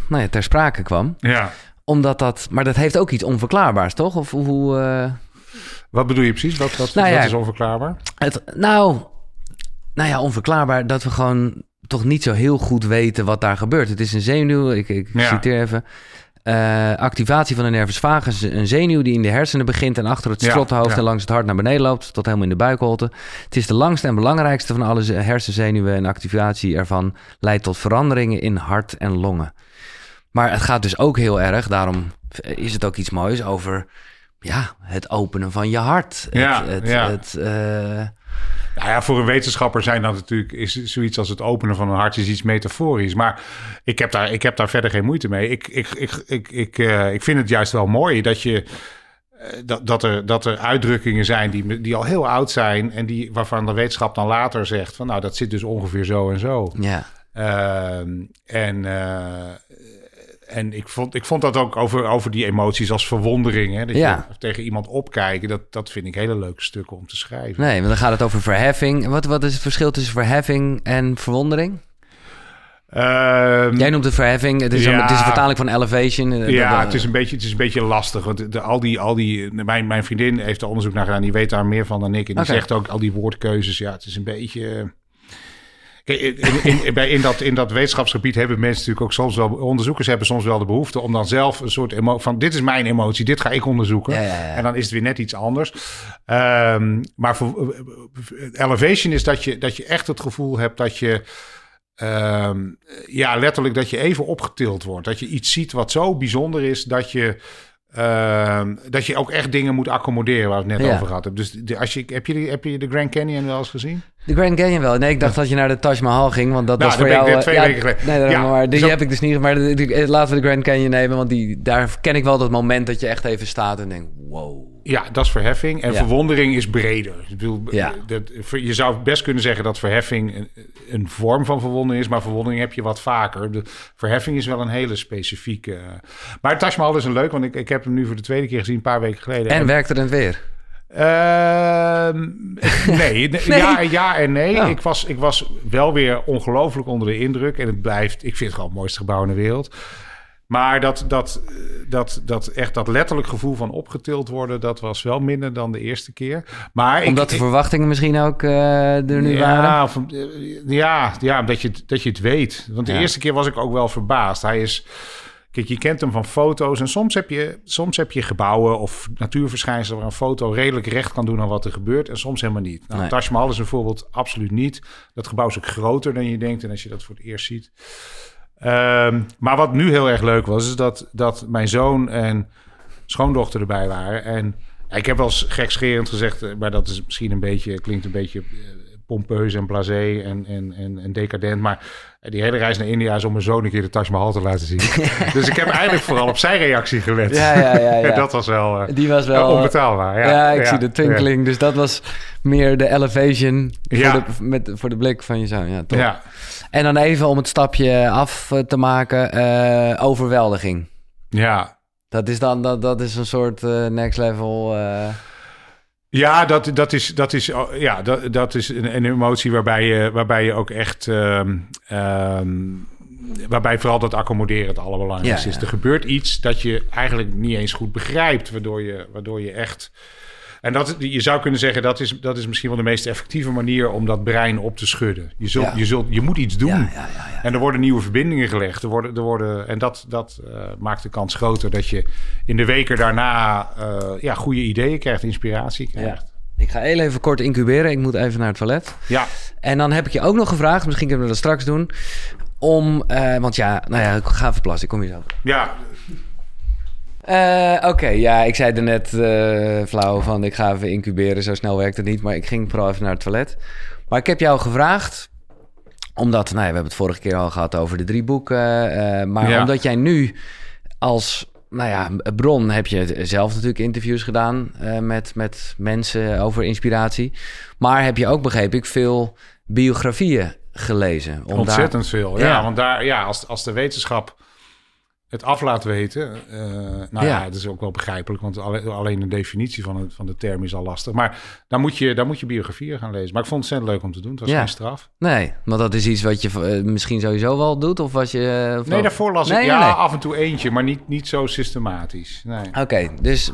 nou ja, ter sprake kwam. ja. Omdat dat... Maar dat heeft ook iets onverklaarbaars, toch? Of hoe... Wat bedoel je precies? Wat, wat, Nou ja, wat is onverklaarbaar? Het, nou, nou ja, onverklaarbaar dat we gewoon toch niet zo heel goed weten wat daar gebeurt. Het is een zenuw, ik, ik Ja. citeer even. Eh, activatie van de nervus vagus, een zenuw die in de hersenen begint en achter het strothoofd ja. en langs het hart naar beneden loopt, tot helemaal in de buikholte. Het is de langste en belangrijkste van alle ze- hersenzenuwen en activatie ervan leidt tot veranderingen in hart en longen. Maar het gaat dus ook heel erg, daarom is het ook iets moois over ja, het openen van je hart. Ja, het, het, ja. het, eh, Nou ja, voor een wetenschapper zijn dat natuurlijk is zoiets als het openen van een hart is iets metaforisch. Maar ik heb daar, ik heb daar verder geen moeite mee. Ik, ik, ik, ik, ik, eh, ik vind het juist wel mooi dat je. eh, Dat, dat, er, dat er uitdrukkingen zijn die, die al heel oud zijn. en die, waarvan de wetenschap dan later zegt: van nou, dat zit dus ongeveer zo en zo. ja. Ehm, en en ik, vond, ik vond dat ook over, over die emoties als verwondering. Hè, dat Ja. je tegen iemand opkijken, dat, dat vind ik hele leuke stukken om te schrijven. Nee, want dan gaat het over verheffing. Wat, wat is het verschil tussen verheffing en verwondering? Ehm, Jij noemt het verheffing. Het is, een, het is een vertaling van elevation. Eh, Ja, dat- het is een beetje, het is een beetje lastig. Want de, de- al die, al die, mijn, mijn vriendin heeft er onderzoek naar gedaan. Die weet daar meer van dan ik. En die zegt ook al die woordkeuzes. Ja, het is een beetje. In, in, dat, in dat wetenschapsgebied hebben mensen natuurlijk ook soms wel... onderzoekers hebben soms wel de behoefte om dan zelf een soort emo van... dit is mijn emotie, dit ga ik onderzoeken. Ja, ja, ja. En dan is het weer net iets anders. Ehm, maar voor, elevation is dat je, dat je echt het gevoel hebt dat je... ehm, ja, letterlijk dat je even opgetild wordt. Dat je iets ziet wat zo bijzonder is dat je... ehm, dat je ook echt dingen moet accommoderen waar we het net Ja. over gehad hebben. Dus de, als je, heb, je, de- heb je de Grand Canyon wel eens gezien? De Grand Canyon wel. Nee, ik dacht dat je naar de Taj Mahal ging, want dat Nou, was voor ik jou... twee eh, weken geleden. Nee, daarom, maar die zo- heb ik dus niet. Maar de- laten we de Grand Canyon nemen, want die, daar ken ik wel dat moment dat je echt even staat en denkt, wow. Ja, dat is verheffing. En Ja. verwondering is breder. Ik bedoel, Ja. dat, je zou best kunnen zeggen dat verheffing een, een vorm van verwondering is, maar verwondering heb je wat vaker. De verheffing is wel een hele specifieke. Maar Taj Mahal is een leuk, want ik, ik heb hem nu voor de tweede keer gezien, een paar weken geleden. En werkte het weer? Ehm, [LAUGHS] nee, nee, Ja, ja en nee. Oh. Ik, was, ik was wel weer ongelooflijk onder de indruk. En het blijft, ik vind het gewoon het mooiste gebouw in de wereld. Maar dat, dat, dat, dat echt dat letterlijk gevoel van opgetild worden, dat was wel minder dan de eerste keer. Maar ik- Omdat de verwachtingen misschien ook eh, er nu waren? of, eh, ja, ja dat, je, het- dat je het weet. Want de Ja. eerste keer was ik ook wel verbaasd. Hij is. Kijk, je kent hem van foto's. En soms heb je, soms heb je gebouwen of natuurverschijnselen waar een foto redelijk recht kan doen aan wat er gebeurt. En soms helemaal niet. Nou, Nee. Taj Mahal is een voorbeeld absoluut niet. Dat gebouw is ook groter dan je denkt. En als je dat voor het eerst ziet. Ehm, maar wat nu heel erg leuk was, is dat, dat mijn zoon en schoondochter erbij waren. En ik heb wel eens gekscherend gezegd, eh, maar dat is misschien een beetje, klinkt een beetje eh, pompeus en blasé en, en, en, en decadent. Maar die hele reis naar India is om mijn zoon een keer de Taj Mahal te laten zien. [LAUGHS] dus ik heb eigenlijk vooral op zijn reactie gelet. Ja, ja, ja, [LAUGHS] ja. dat was wel eh, Die was wel... onbetaalbaar. Ja, Ja, ik zie de twinkeling. Dus dat was meer de elevation voor, de, met, voor de blik van je zoon. Ja, Ja. top. ja, En dan even om het stapje af eh, te maken, eh, overweldiging. ja. Dat is dan dat, dat is een soort eh, next level. Ja, dat, dat is, dat is, oh, ja, dat, dat is een, een emotie waarbij je, waarbij je ook echt. ehm, ehm, waarbij vooral dat accommoderen het allerbelangrijkste Ja, is. ja. Er gebeurt iets dat je eigenlijk niet eens goed begrijpt, waardoor je, waardoor je echt. En dat, je zou kunnen zeggen, dat is, dat is misschien wel de meest effectieve manier om dat brein op te schudden. Je, zult, Ja. je, zult, je moet iets doen. ja, ja. En er worden nieuwe verbindingen gelegd. Er worden, er worden, en dat, dat eh, maakt de kans groter dat je in de weken daarna eh, ja, goede ideeën krijgt, inspiratie krijgt. Ik ga heel even kort incuberen. Ik moet even naar het toilet. ja. En dan heb ik je ook nog gevraagd, misschien kunnen we dat straks doen. Om, eh, want ja, nou ja, ik ga even plassen. Ik kom hier zo. Ja, Eh, Oké, ja, ik zei er net eh, flauw van ik ga even incuberen. Zo snel werkt het niet, maar ik ging vooral even naar het toilet. Maar ik heb jou gevraagd, omdat, nou ja, we hebben het vorige keer al gehad over de drie boeken. eh, maar Ja. omdat jij nu als, nou ja, bron heb je zelf natuurlijk interviews gedaan met, met mensen over inspiratie. Maar heb je ook, begreep ik, veel biografieën gelezen. Ontzettend veel. Ja, Ja. want daar, ja, als, als de wetenschap het af laat weten. eh, nou ja. Ja. het is ook wel begrijpelijk, want alle- alleen de definitie van, het, van de term is al lastig. Maar dan moet, je, dan moet je biografieën gaan lezen. Maar ik vond het ontzettend leuk om te doen. Het was Ja. geen straf. Nee, want dat is iets wat je eh, misschien sowieso wel doet. Of was je. of Nee, daarvoor las Nee, ik ja, nee. af en toe eentje, maar niet, niet zo systematisch. Nee. Oké, dus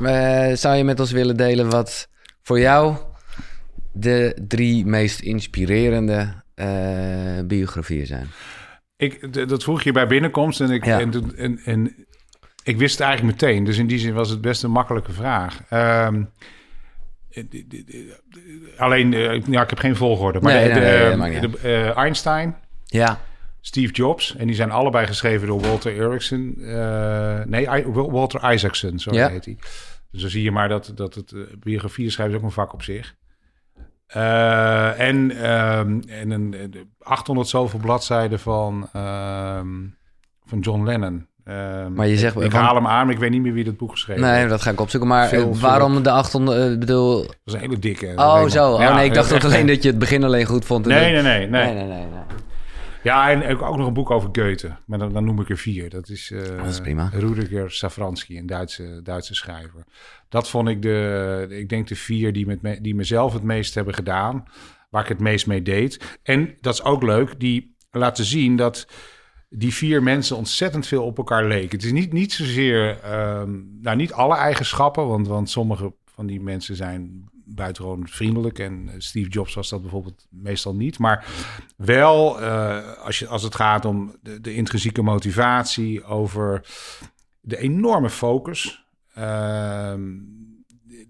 zou je met ons willen delen wat voor jou de drie meest inspirerende biografieën zijn? Ik, dat vroeg je bij binnenkomst en ik, Ja. en, en, en ik wist het eigenlijk meteen. Dus in die zin was het best een makkelijke vraag. Ehm, eh, alleen, eh, ja, ik heb geen volgorde. Maar Nee, de, nee, de, nee, eh, de, Einstein, Ja, Steve Jobs. En die zijn allebei geschreven door Walter Erickson. eh, nee, I- Walter Isaacson, zo Ja. heet hij. Dus dan zie je maar dat, dat het biografie schrijven is ook een vak op zich. Eh, en, ehm, en een, een 800 zoveel bladzijden van, ehm, van John Lennon. Ehm, Maar je zegt- Ik van- haal hem aan, maar ik weet niet meer wie dat boek geschreven nee, heeft. dat ga ik opzoeken. Maar Veel, eh, veel- waarom de 800, eh, bedoel... Dat is een hele dikke. Oh, zo. Oh nee, ik dacht echt dat alleen een- dat je het begin alleen goed vond. Nee, nee, nee, nee. nee, nee, nee, nee. Ja, en ook ook nog een boek over Goethe. Maar dan, dan noem ik er vier. Dat is, dat is prima. Rudiger Safransky, een Duitse, Duitse schrijver. Dat vond ik de, ik denk de vier die, met me, die mezelf het meest hebben gedaan. Waar ik het meest mee deed. En dat is ook leuk, die laten zien dat die vier mensen ontzettend veel op elkaar leken. Het is niet, niet zozeer, ehm, nou niet alle eigenschappen, want, want sommige van die mensen zijn buitengewoon vriendelijk. En Steve Jobs was dat bijvoorbeeld meestal niet. Maar wel als, je, als het gaat om de, de intrinsieke motivatie, over de enorme focus. Ehm,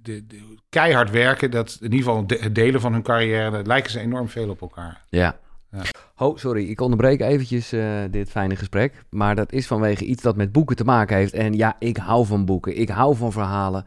de, de, keihard werken, dat in ieder geval het delen van hun carrière, lijken ze enorm veel op elkaar. Ja. ja. Oh, sorry, ik onderbreek eventjes uh, dit fijne gesprek. Maar dat is vanwege iets dat met boeken te maken heeft. En ja, ik hou van boeken. Ik hou van verhalen.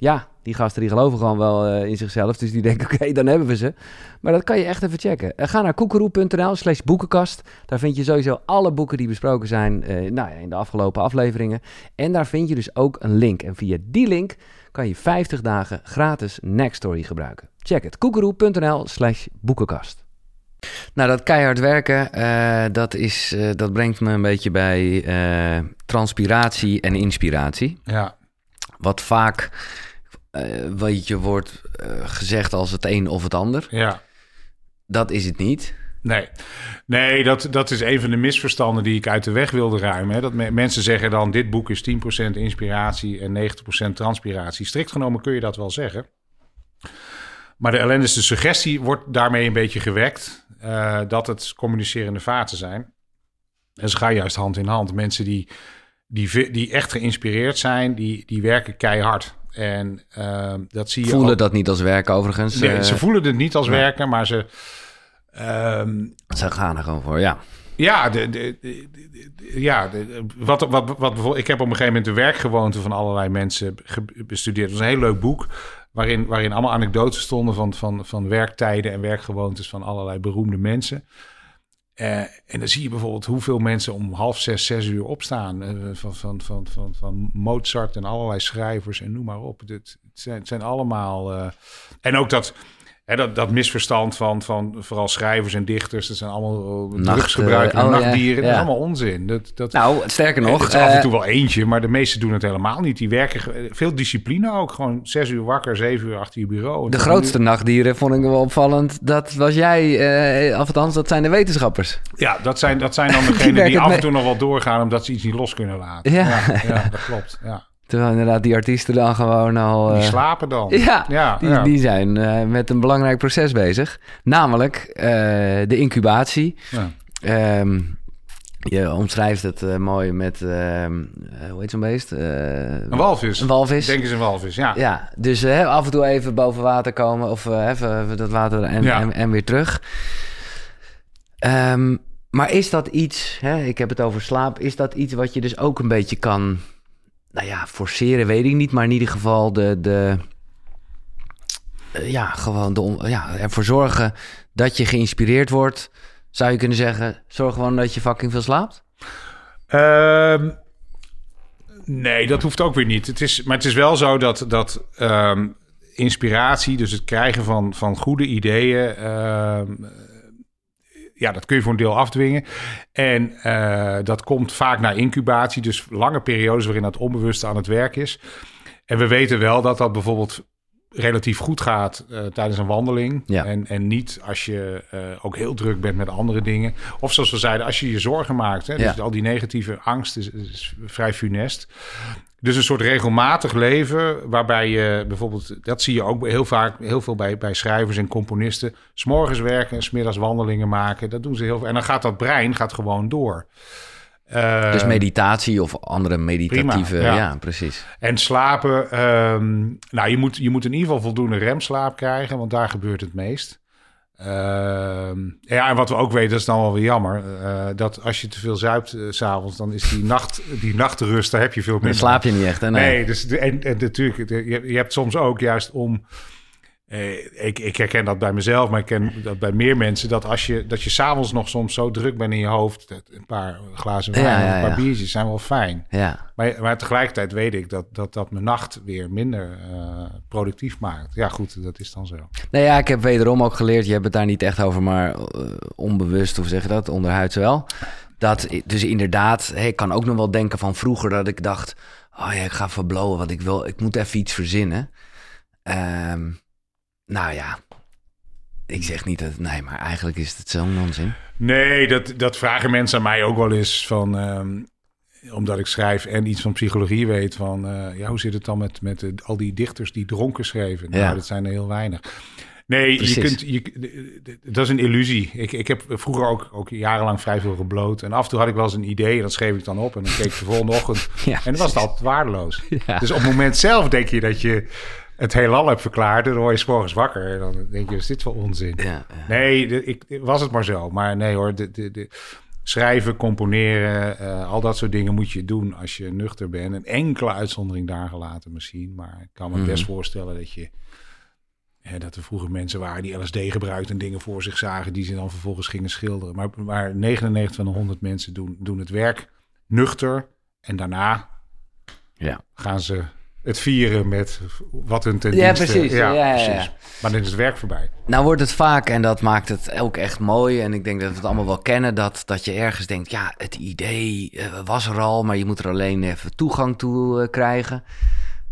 Ja, die gasten die geloven gewoon wel uh, in zichzelf. Dus die denken, [LAUGHS] oké, dan hebben we ze. Maar dat kan je echt even checken. Uh, ga naar koekeroe.nl slash boekenkast. Daar vind je sowieso alle boeken die besproken zijn uh, nou ja, in de afgelopen afleveringen. En daar vind je dus ook een link. En via die link kan je 50 dagen gratis Nextory gebruiken. Check het, koekeroe.nl slash boekenkast. Nou, dat keihard werken, uh, dat, is, uh, dat brengt me een beetje bij uh, transpiratie en inspiratie. Ja. Wat vaak, weet je, wordt gezegd als het een of het ander. Ja. Dat is het niet. Nee, nee dat, dat is een van de misverstanden die ik uit de weg wilde ruimen. Hè. Dat me, mensen zeggen dan, dit boek is 10% inspiratie en 90% transpiratie. Strikt genomen kun je dat wel zeggen. Maar de ellende is de suggestie wordt daarmee een beetje gewekt uh, dat het communicerende vaten zijn. En ze gaan juist hand in hand. Mensen die, die, die echt geïnspireerd zijn, die, die werken keihard. En uh, dat zie je. Voelen dat niet als werken overigens? Nee, uh, ze voelen het niet als ja. werken, maar ze. Um, ze gaan er gewoon voor, ja. Ja, de, de, de, ja wat, wat, wat bijvoorbeeld, ik heb op een gegeven moment de werkgewoonte van allerlei mensen bestudeerd. Het was een heel leuk boek. Waarin, waarin allemaal anekdotes stonden van, van, van werktijden en werkgewoontes van allerlei beroemde mensen. Uh, en dan zie je bijvoorbeeld hoeveel mensen om half zes, zes uur opstaan. Uh, van, van, van, van, van Mozart en allerlei schrijvers en noem maar op. Het, zijn, zijn allemaal. Uh, en ook dat dat, dat misverstand van, van vooral schrijvers en dichters, dat zijn allemaal Nacht, drugsgebruikers oh, nachtdieren. Ja, Dat is allemaal onzin. Dat, dat, nou, sterker nog. Het is af en toe wel eentje, maar de meesten doen het helemaal niet. Die werken veel discipline ook. Gewoon zes uur wakker, zeven uur achter je bureau. De grootste nachtdieren vond ik wel opvallend. Dat was jij, uh, althans, dat zijn de wetenschappers. Ja, dat zijn, dat zijn dan [LAUGHS] degenen die, die af en toe nog wel doorgaan omdat ze iets niet los kunnen laten. Ja, ja, dat klopt. Ja. Terwijl inderdaad die artiesten dan gewoon al... Die eh, slapen dan. [LAUGHS] Ja, ja, die, ja. die zijn uh, met een belangrijk proces bezig. Namelijk uh, de incubatie. Ja. Um, je omschrijft het mooi met, hoe heet zo'n beest? een walvis. Een walvis. Denk eens een walvis, ja. Ja, dus af en toe even boven water komen of even, even, dat water en, en, en, weer terug. Um, maar is dat iets, hè, ik heb het over slaap, is dat iets wat je dus ook een beetje kan nou ja, forceren weet ik niet, maar in ieder geval de, de uh, ja, gewoon de, ja, ervoor zorgen dat je geïnspireerd wordt. Zou je kunnen zeggen, zorg gewoon dat je fucking veel slaapt? Um, nee, dat hoeft ook weer niet. Het is, maar het is wel zo dat, dat um, inspiratie, dus het krijgen van, van goede ideeën, um, ja, dat kun je voor een deel afdwingen. En uh, dat komt vaak na incubatie, dus lange periodes waarin dat onbewust aan het werk is. En we weten wel dat dat bijvoorbeeld relatief goed gaat uh, tijdens een wandeling. Ja. En, en niet als je uh, ook heel druk bent met andere dingen. Of zoals we zeiden, als je je zorgen maakt. Hè, dus al die negatieve angst is, is vrij funest. Dus een soort regelmatig leven, waarbij je bijvoorbeeld, dat zie je ook heel vaak, heel veel bij, bij schrijvers en componisten, s'morgens werken en smiddags wandelingen maken. Dat doen ze heel veel. En dan gaat dat brein gaat gewoon door. Uh, dus meditatie of andere meditatieve, prima, ja. ja. precies. En slapen, um, nou je moet, je moet in ieder geval voldoende remslaap krijgen, want daar gebeurt het meest. Uh, ja, en wat we ook weten, dat is dan wel weer jammer. Uh, dat als je te veel zuipt uh, s'avonds, dan is die, nacht, die nachtrust, daar heb je veel minder. Dan slaap je niet echt, hè? Nee, nee dus, en, en natuurlijk, je, je hebt soms ook juist om eh, ik, ik, herken dat bij mezelf, maar ik ken dat bij meer mensen. Dat als je, dat je s'avonds nog soms zo druk bent in je hoofd. Een paar glazen wijn, ja, ja, een paar biertjes zijn wel fijn. Ja. Maar, maar tegelijkertijd weet ik dat dat, dat mijn nacht weer minder uh, productief maakt. Ja, goed, dat is dan zo. Nou ja, ik heb wederom ook geleerd. Je hebt het daar niet echt over, maar uh, onbewust, hoe zeg je dat? Onderhuids wel. Dat, dus inderdaad, ik kan ook nog wel denken van vroeger dat ik dacht oh ja, ik ga verblowen, want ik wil, ik moet even iets verzinnen. Ehm, nou ja, ik zeg niet dat, nee, maar eigenlijk is het zo'n onzin. Nee, dat, dat vragen mensen aan mij ook wel eens van, ehm, omdat ik schrijf en iets van psychologie weet van, eh, ja, hoe zit het dan met, met de- al die dichters die dronken schreven? Nou, Ja. dat zijn er heel weinig. Nee, je kunt, je, dat is een illusie. Ik, ik heb vroeger ook, ook jarenlang vrij veel gebloot. En af en toe had ik wel eens een idee en dat schreef ik dan op. En dan keek ik de volgende ochtend. [LAUGHS] Ja, en dan was het altijd waardeloos. [LAUGHS] Ja. Dus op het moment zelf denk je dat je het heelal hebt verklaard. En dan word je 's morgens wakker. En dan denk je, is dit voor onzin? Ja. Nee, ik, was het maar zo. Maar nee hoor, de, de, de, schrijven, componeren, eh, al dat soort dingen moet je doen als je nuchter bent. Een enkele uitzondering daar gelaten misschien. Maar ik kan me Mhm. best voorstellen dat je... hè, dat er vroeger mensen waren die LSD gebruikten en dingen voor zich zagen... die ze dan vervolgens gingen schilderen. Maar, maar 99 van de 100 mensen doen, doen het werk nuchter. En daarna ja. gaan ze het vieren met wat hun ten Ja, precies. Ja, ja, ja. Maar dan is het werk voorbij. Nou wordt het vaak, en dat maakt het ook echt mooi... en ik denk dat we het allemaal wel kennen... dat, dat je ergens denkt, ja, het idee eh, was er al... maar je moet er alleen even toegang toe eh, krijgen.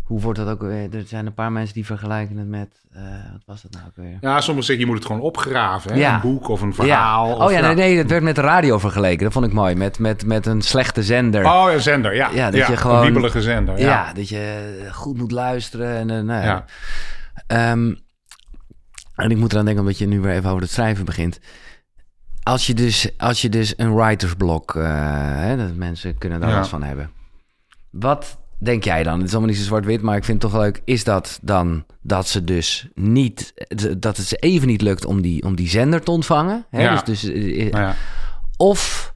Hoe wordt dat ook weer? Er zijn een paar mensen die vergelijken het met... eh, wat was dat nou ook weer? Ja, sommigen zeggen je moet het gewoon opgraven. Hè? Ja. Een boek of een verhaal. Ja. Of, Oh ja, nee, nee, het werd met de radio vergeleken. Dat vond ik mooi. Met, met, met een slechte zender. Oh, een zender, ja. Ja, dat je gewoon- Een wiebelige zender, ja. ja. dat je goed moet luisteren. En, eh, nou, ja. Ja. Ehm, en ik moet eraan denken, omdat je nu weer even over het schrijven begint. Als je dus, als je dus een writersblok, eh hè, dat mensen kunnen daar Ja. last van hebben. Wat denk jij dan? Het is allemaal niet zo zwart-wit, maar ik vind het toch leuk. Is dat dan dat ze dus niet, dat het ze even niet lukt om die, om die zender te ontvangen? Hè? Ja. Dus, dus, eh, Nou ja. Of,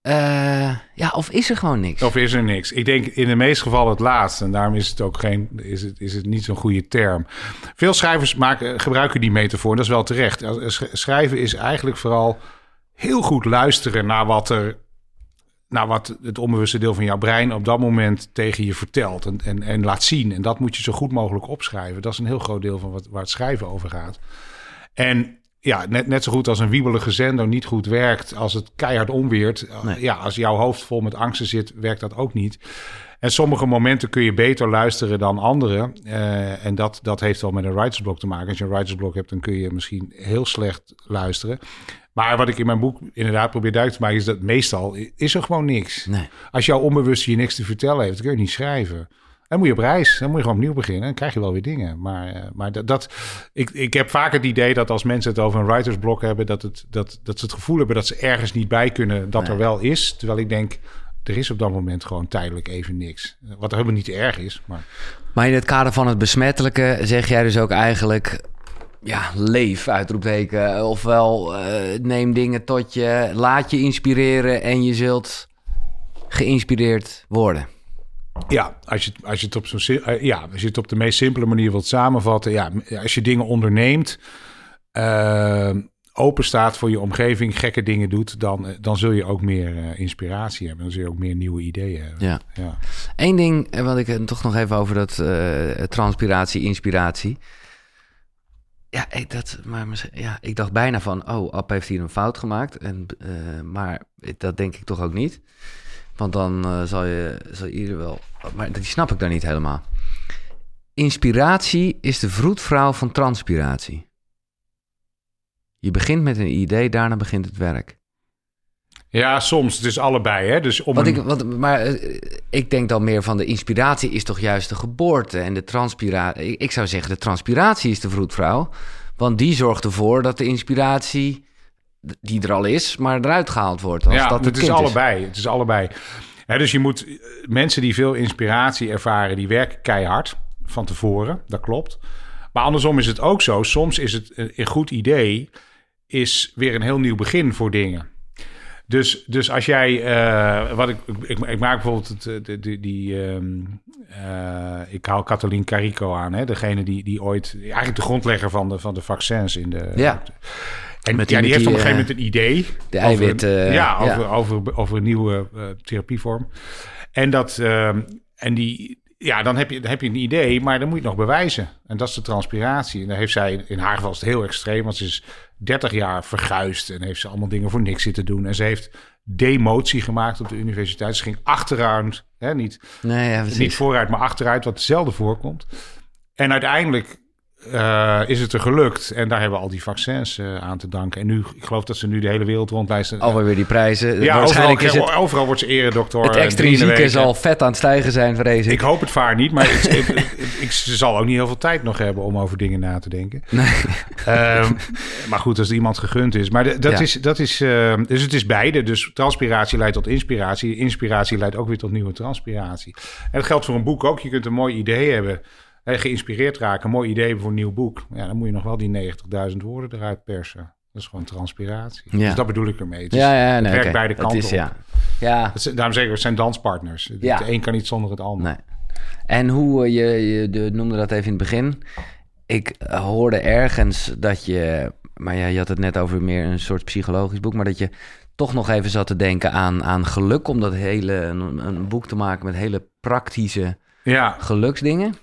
eh, ja, of is er gewoon niks? Of is er niks? Ik denk in de meeste gevallen het laatste. En daarom is het ook geen, is het, is het niet zo'n goede term. Veel schrijvers maken, gebruiken die metafoor. en Dat is wel terecht. Schrijven is eigenlijk vooral heel goed luisteren naar wat er. Naar wat het onbewuste deel van jouw brein op dat moment tegen je vertelt en, en, en laat zien. En dat moet je zo goed mogelijk opschrijven. Dat is een heel groot deel van wat, waar het schrijven over gaat. En ja, net, net zo goed als een wiebelige zender niet goed werkt als het keihard onweert. eh, Nee. Ja, als jouw hoofd vol met angsten zit, werkt dat ook niet. En sommige momenten kun je beter luisteren dan andere. Eh, en dat, dat heeft wel met een writersblok te maken. Als je een writersblok hebt, dan kun je misschien heel slecht luisteren. Maar wat ik in mijn boek inderdaad probeer duidelijk te maken... is dat meestal is er gewoon niks. Nee. Als jouw onbewuste je niks te vertellen heeft, dan kun je niet schrijven. Dan moet je op reis. Dan moet je gewoon opnieuw beginnen. Dan krijg je wel weer dingen. Maar, eh, maar dat, dat ik, ik heb vaak het idee dat als mensen het over een writersblok hebben, dat, het, dat, dat ze het gevoel hebben dat ze ergens niet bij kunnen dat Nee. er wel is. Terwijl ik denk, er is op dat moment gewoon tijdelijk even niks. Wat helemaal niet erg is. Maar Maar in het kader van het besmettelijke zeg jij dus ook eigenlijk... Ja, leef, uitroepteken. Ofwel, eh, neem dingen tot je, laat je inspireren... en je zult geïnspireerd worden. ja, als je, het- als je het op zo'n eh, ja, als je het op de meest simpele manier wilt samenvatten, ja, als je dingen onderneemt, eh, open staat voor je omgeving, gekke dingen doet, dan, dan zul je ook meer inspiratie hebben. Dan zul je ook meer nieuwe ideeën hebben. Ja. Ja. Eén ding, wat ik toch nog even over dat transpiratie, inspiratie. Ja, ik, dat, maar ja, ik dacht bijna van, oh, App heeft hier een fout gemaakt. En, eh, maar dat denk ik toch ook niet. Want dan eh, zal je zal ieder wel... Maar die snap ik dan niet helemaal. Inspiratie is de vroedvrouw van transpiratie. Je begint met een idee, daarna begint het werk. Ja, soms. Het is allebei. Hè? Dus om een- ik, want, maar eh, ik denk dan meer van de inspiratie is toch juist de geboorte. En de transpiratie. Ik, ik zou zeggen, de transpiratie is de vroedvrouw. Want die zorgt ervoor dat de inspiratie, die er al is, maar eruit gehaald wordt. Als ja, dat het is allebei. Het is allebei. Hè, dus je moet eh, mensen die veel inspiratie ervaren, die werken keihard van tevoren. Dat klopt. Maar andersom is het ook zo. Soms is het een, een goed idee, is weer een heel nieuw begin voor dingen. Dus, dus als jij, eh, wat ik, ik, ik maak bijvoorbeeld het, eh, de, die, die ehm, eh, ik haal Kathleen Carico aan, hè, degene die, die ooit, eigenlijk de grondlegger van de, van de vaccins in de. Ja. En Met ja, die- die, heeft op een die, gegeven moment een idee. De over- ja, over, ja. Over, over een nieuwe therapievorm. En, dat, ehm, en die, ja, dan heb, je, dan heb je een idee, maar dan moet je het nog bewijzen. En dat is de transpiratie. En daar heeft zij, in haar geval is het heel extreem, want ze is 30 jaar verguisd en heeft ze allemaal dingen voor niks zitten doen. En ze heeft demotie gemaakt op de universiteit. Ze ging achteruit, hè, niet, Nee, ja, niet vooruit, maar achteruit, wat zelden voorkomt. En uiteindelijk eh, is het er gelukt. En daar hebben we al die vaccins eh, aan te danken. En nu, ik geloof dat ze nu de hele wereld rondlijsten. Alweer weer die prijzen. ja, Waarschijnlijk overal, is het, overal wordt ze eredokter. het extrinsieke zal vet aan het stijgen zijn, vrees ik. Ik hoop het vaar niet, maar ik, ik, ik- ze zal ook niet heel veel tijd nog hebben om over dingen na te denken. Ehm, maar goed, als er iemand gegund is. Maar de- dat Ja. is, dat is ehm, dus het is beide. Dus transpiratie leidt tot inspiratie. Inspiratie leidt ook weer tot nieuwe transpiratie. En dat geldt voor een boek ook. Je kunt een mooi idee hebben, geïnspireerd raken, een mooi idee voor een nieuw boek. Ja, dan moet je nog wel die 90.000 woorden eruit persen. Dat is gewoon transpiratie. Ja. Dus dat bedoel ik ermee. Het is- ja, ja, het nee, werkt oké. beide Het kanten is, op. ja. Ja, Het zijn- daarom zeg ik, het zijn danspartners. Ja. De een kan niet zonder het ander. nee. En hoe, eh, je, je de, noemde dat even in het begin. Ik eh, hoorde ergens dat je, maar ja, je had het net over meer een soort psychologisch boek, maar dat je toch nog even zat te denken aan, aan geluk, om dat hele, een, een boek te maken met hele praktische Ja, geluksdingen.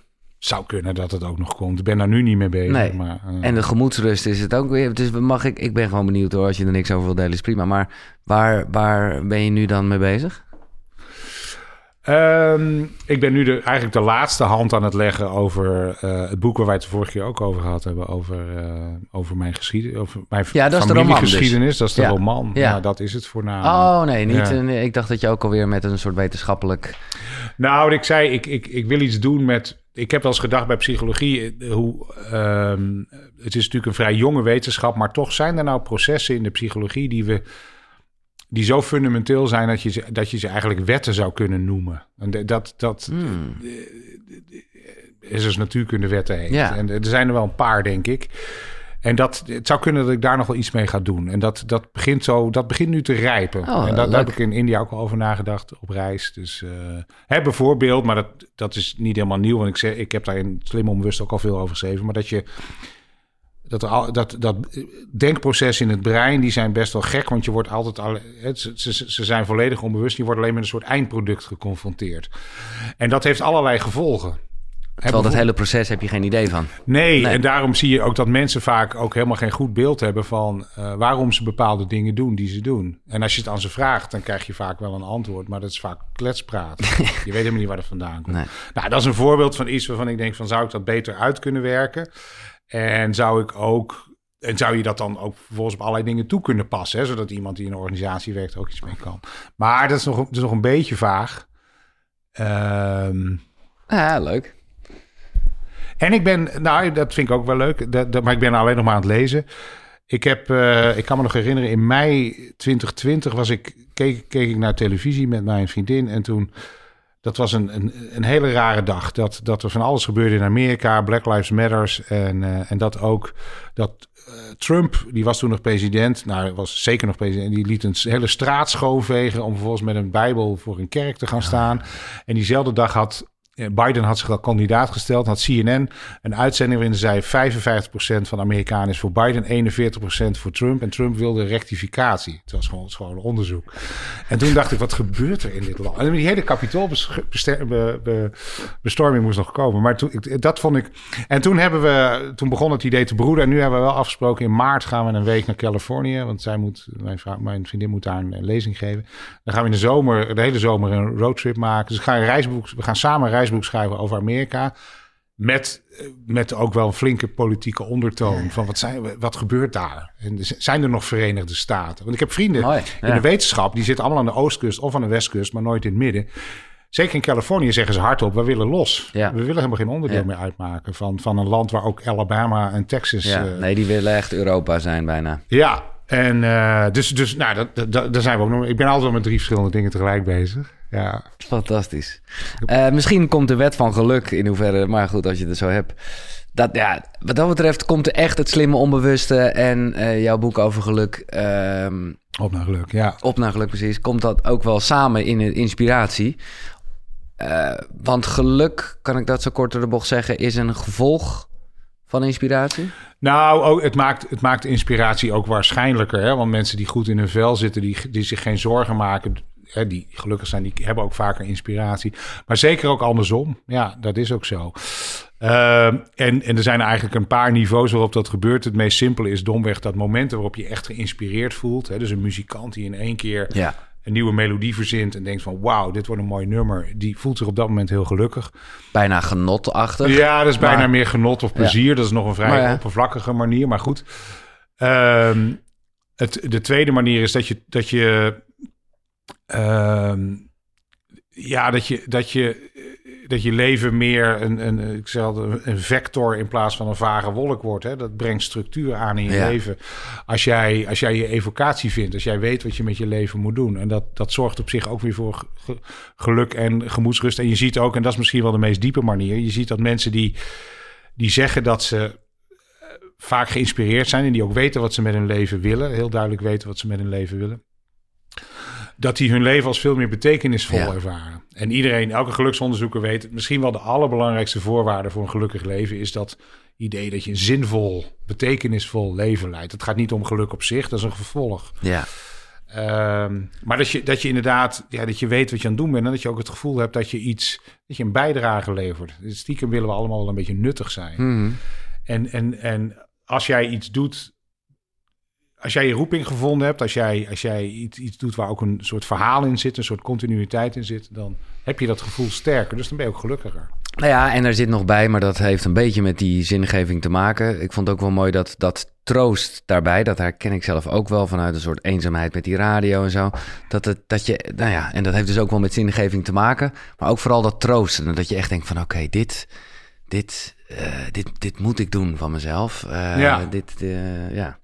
Zou kunnen dat het ook nog komt. Ik ben daar nu niet mee bezig. Nee. Maar, eh, En de gemoedsrust is het ook weer. Dus mag ik, ik ben gewoon benieuwd hoor, als je er niks over wil delen, is prima. Maar waar, waar ben je nu dan mee bezig? Ehm, ik ben nu de, eigenlijk de laatste hand aan het leggen over eh, het boek waar wij het de vorige keer ook over gehad hebben. Over, eh, over mijn geschiedenis. Over mijn Ja, dat is de roman dus. familiegeschiedenis. Dat is de Ja. roman. Ja. Ja. dat is het voornamelijk. Oh nee, niet. Ja. een- ik dacht dat je ook alweer met een soort wetenschappelijk. Nou, ik zei, ik, ik, ik wil iets doen met. Ik heb wel eens gedacht bij psychologie, eh, hoe. ehm, het is natuurlijk een vrij jonge wetenschap, maar toch zijn er nou processen in de psychologie die we. Die zo fundamenteel zijn dat je, ze, dat je ze eigenlijk wetten zou kunnen noemen. En dat, dat Hmm. is als natuurkundewetten heet. Ja. En er zijn er wel een paar, denk ik. En dat, het zou kunnen dat ik daar nog wel iets mee ga doen. En dat, dat, begint, zo, dat begint nu te rijpen. Oh, en dat, daar heb ik in India ook al over nagedacht op reis. Dus eh, hè, bijvoorbeeld, maar dat, dat is niet helemaal nieuw. Want ik, zeg, ik heb daar in Slim Onbewust ook al veel over geschreven. Maar dat je dat, dat, dat denkprocessen in het brein, die zijn best wel gek. Want je wordt altijd, al, het, ze, ze, ze zijn volledig onbewust. Je wordt alleen met een soort eindproduct geconfronteerd. En dat heeft allerlei gevolgen. Terwijl dat hele proces heb je geen idee van. Nee, Nee. en daarom zie je ook dat mensen vaak ook helemaal geen goed beeld hebben van eh, waarom ze bepaalde dingen doen die ze doen. En als je het aan ze vraagt, dan krijg je vaak wel een antwoord, maar dat is vaak kletspraat. [LAUGHS] je weet helemaal niet waar dat vandaan komt. Nee. Nou, dat is een voorbeeld van iets waarvan ik denk van zou ik dat beter uit kunnen werken? En zou ik ook en zou je dat dan ook vervolgens op allerlei dingen toe kunnen passen, hè, zodat iemand die in een organisatie werkt ook iets mee kan. Maar dat is nog, dat is nog een beetje vaag. Ja, leuk. En ik ben, nou, dat vind ik ook wel leuk, dat, dat- maar ik ben alleen nog maar aan het lezen. Ik heb, eh, ik kan me nog herinneren, in mei 2020 was ik, keek, keek ik naar televisie met mijn vriendin. En toen, dat was een, een, een hele rare dag. Dat, dat er van alles gebeurde in Amerika, Black Lives Matters. En, eh, en dat ook, dat eh, Trump, die was toen nog president. Nou, was zeker nog president. Die liet een hele straat schoonvegen om vervolgens met een bijbel voor een kerk te gaan staan. En diezelfde dag had Biden had zich al kandidaat gesteld, had CNN een uitzending waarin ze zei 55% van de Amerikanen is voor Biden, 41% voor Trump. En Trump wilde rectificatie. Het was gewoon, gewoon onderzoek. En toen dacht ik, wat gebeurt er in dit land? En die hele kapitoolbestorming moest nog komen. Maar toen, dat vond ik... En toen, hebben we, toen begon het idee te broeden. En nu hebben we wel afgesproken, in maart gaan we een week naar Californië. Want zij moet, mijn, vriendin moet daar een, eh, lezing geven. Dan gaan we in de zomer, de hele zomer een roadtrip maken. Dus we gaan, reisboek, we gaan samen een schrijven over Amerika. Met, eh, met ook wel een flinke politieke ondertoon. Van wat, zijn, wat gebeurt daar? En zijn er nog Verenigde Staten? Want ik heb vrienden Mooi, in de wetenschap. Die zitten allemaal aan de oostkust of aan de westkust. Maar nooit in het midden. Zeker in Californië zeggen ze hardop, we willen los. Ja. We willen helemaal geen onderdeel Ja. meer uitmaken van, van een land waar ook Alabama en Texas... Ja, eh, nee, die willen echt Europa zijn bijna. ja, en eh, dus, dus nou, dat, dat, dat- daar zijn we ook nog. Ik ben altijd wel met drie verschillende dingen tegelijk bezig. Ja, Fantastisch. Eh, misschien komt de wet van geluk in hoeverre, maar goed, als je het zo hebt. Dat, ja, wat dat betreft komt er echt het slimme onbewuste en eh, jouw boek over geluk, ehm, op naar geluk. Ja. op naar geluk precies, komt dat ook wel samen in inspiratie. Eh, want geluk, kan ik dat zo kort door de bocht zeggen, is een gevolg van inspiratie? Nou, ook, het, maakt, het maakt inspiratie ook waarschijnlijker. Hè? Want mensen die goed in hun vel zitten, die, die zich geen zorgen maken, hè, die gelukkig zijn, die hebben ook vaker inspiratie. Maar zeker ook andersom. Ja, dat is ook zo. Uh, en, en er zijn eigenlijk een paar niveaus waarop dat gebeurt. Het meest simpele is domweg dat momenten waarop je echt geïnspireerd voelt. Hè? Dus een muzikant die in één keer Ja. een nieuwe melodie verzint en denkt van wauw, dit wordt een mooi nummer. Die voelt zich op dat moment heel gelukkig. Bijna genotachtig. Ja, dat is bijna Maar- meer genot of plezier. Dat is nog een vrij ja. oppervlakkige manier, maar goed. Ehm, het, de tweede manier is dat je, dat je, ehm, ja, dat je, dat je, dat je leven meer een, een, ik zei al, een vector in plaats van een vage wolk wordt. Hè? Dat brengt structuur aan in je Ja. leven. Als jij, als jij je evocatie vindt, als jij weet wat je met je leven moet doen. En dat, dat zorgt op zich ook weer voor ge- geluk en gemoedsrust. En je ziet ook, en dat is misschien wel de meest diepe manier, je ziet dat mensen die, die zeggen dat ze eh, vaak geïnspireerd zijn en die ook weten wat ze met hun leven willen, heel duidelijk weten wat ze met hun leven willen, dat die hun leven als veel meer betekenisvol Ja. ervaren. En iedereen, elke geluksonderzoeker weet, misschien wel de allerbelangrijkste voorwaarde voor een gelukkig leven is dat idee dat je een zinvol, betekenisvol leven leidt. Het gaat niet om geluk op zich, dat is een gevolg. Ja. Ehm, maar dat je, dat je inderdaad, ja, dat je weet wat je aan het doen bent en dat je ook het gevoel hebt dat je iets, dat je een bijdrage levert. Dus Stiekem willen we allemaal wel een beetje nuttig zijn. Mhm. En, en, en als jij iets doet, als jij je roeping gevonden hebt, als jij, als jij iets, iets doet waar ook een soort verhaal in zit, een soort continuïteit in zit, dan heb je dat gevoel sterker. Dus dan ben je ook gelukkiger. Nou ja, en er zit nog bij, maar dat heeft een beetje met die zingeving te maken. Ik vond het ook wel mooi dat, dat troost daarbij, dat herken ik zelf ook wel vanuit een soort eenzaamheid met die radio en zo. Dat, het, dat je, nou ja, en dat heeft dus ook wel met zingeving te maken, maar ook vooral dat troosten. Dat je echt denkt van oké, dit, dit, eh, dit, dit moet ik doen van mezelf. Eh, Ja. Dit, eh, ja.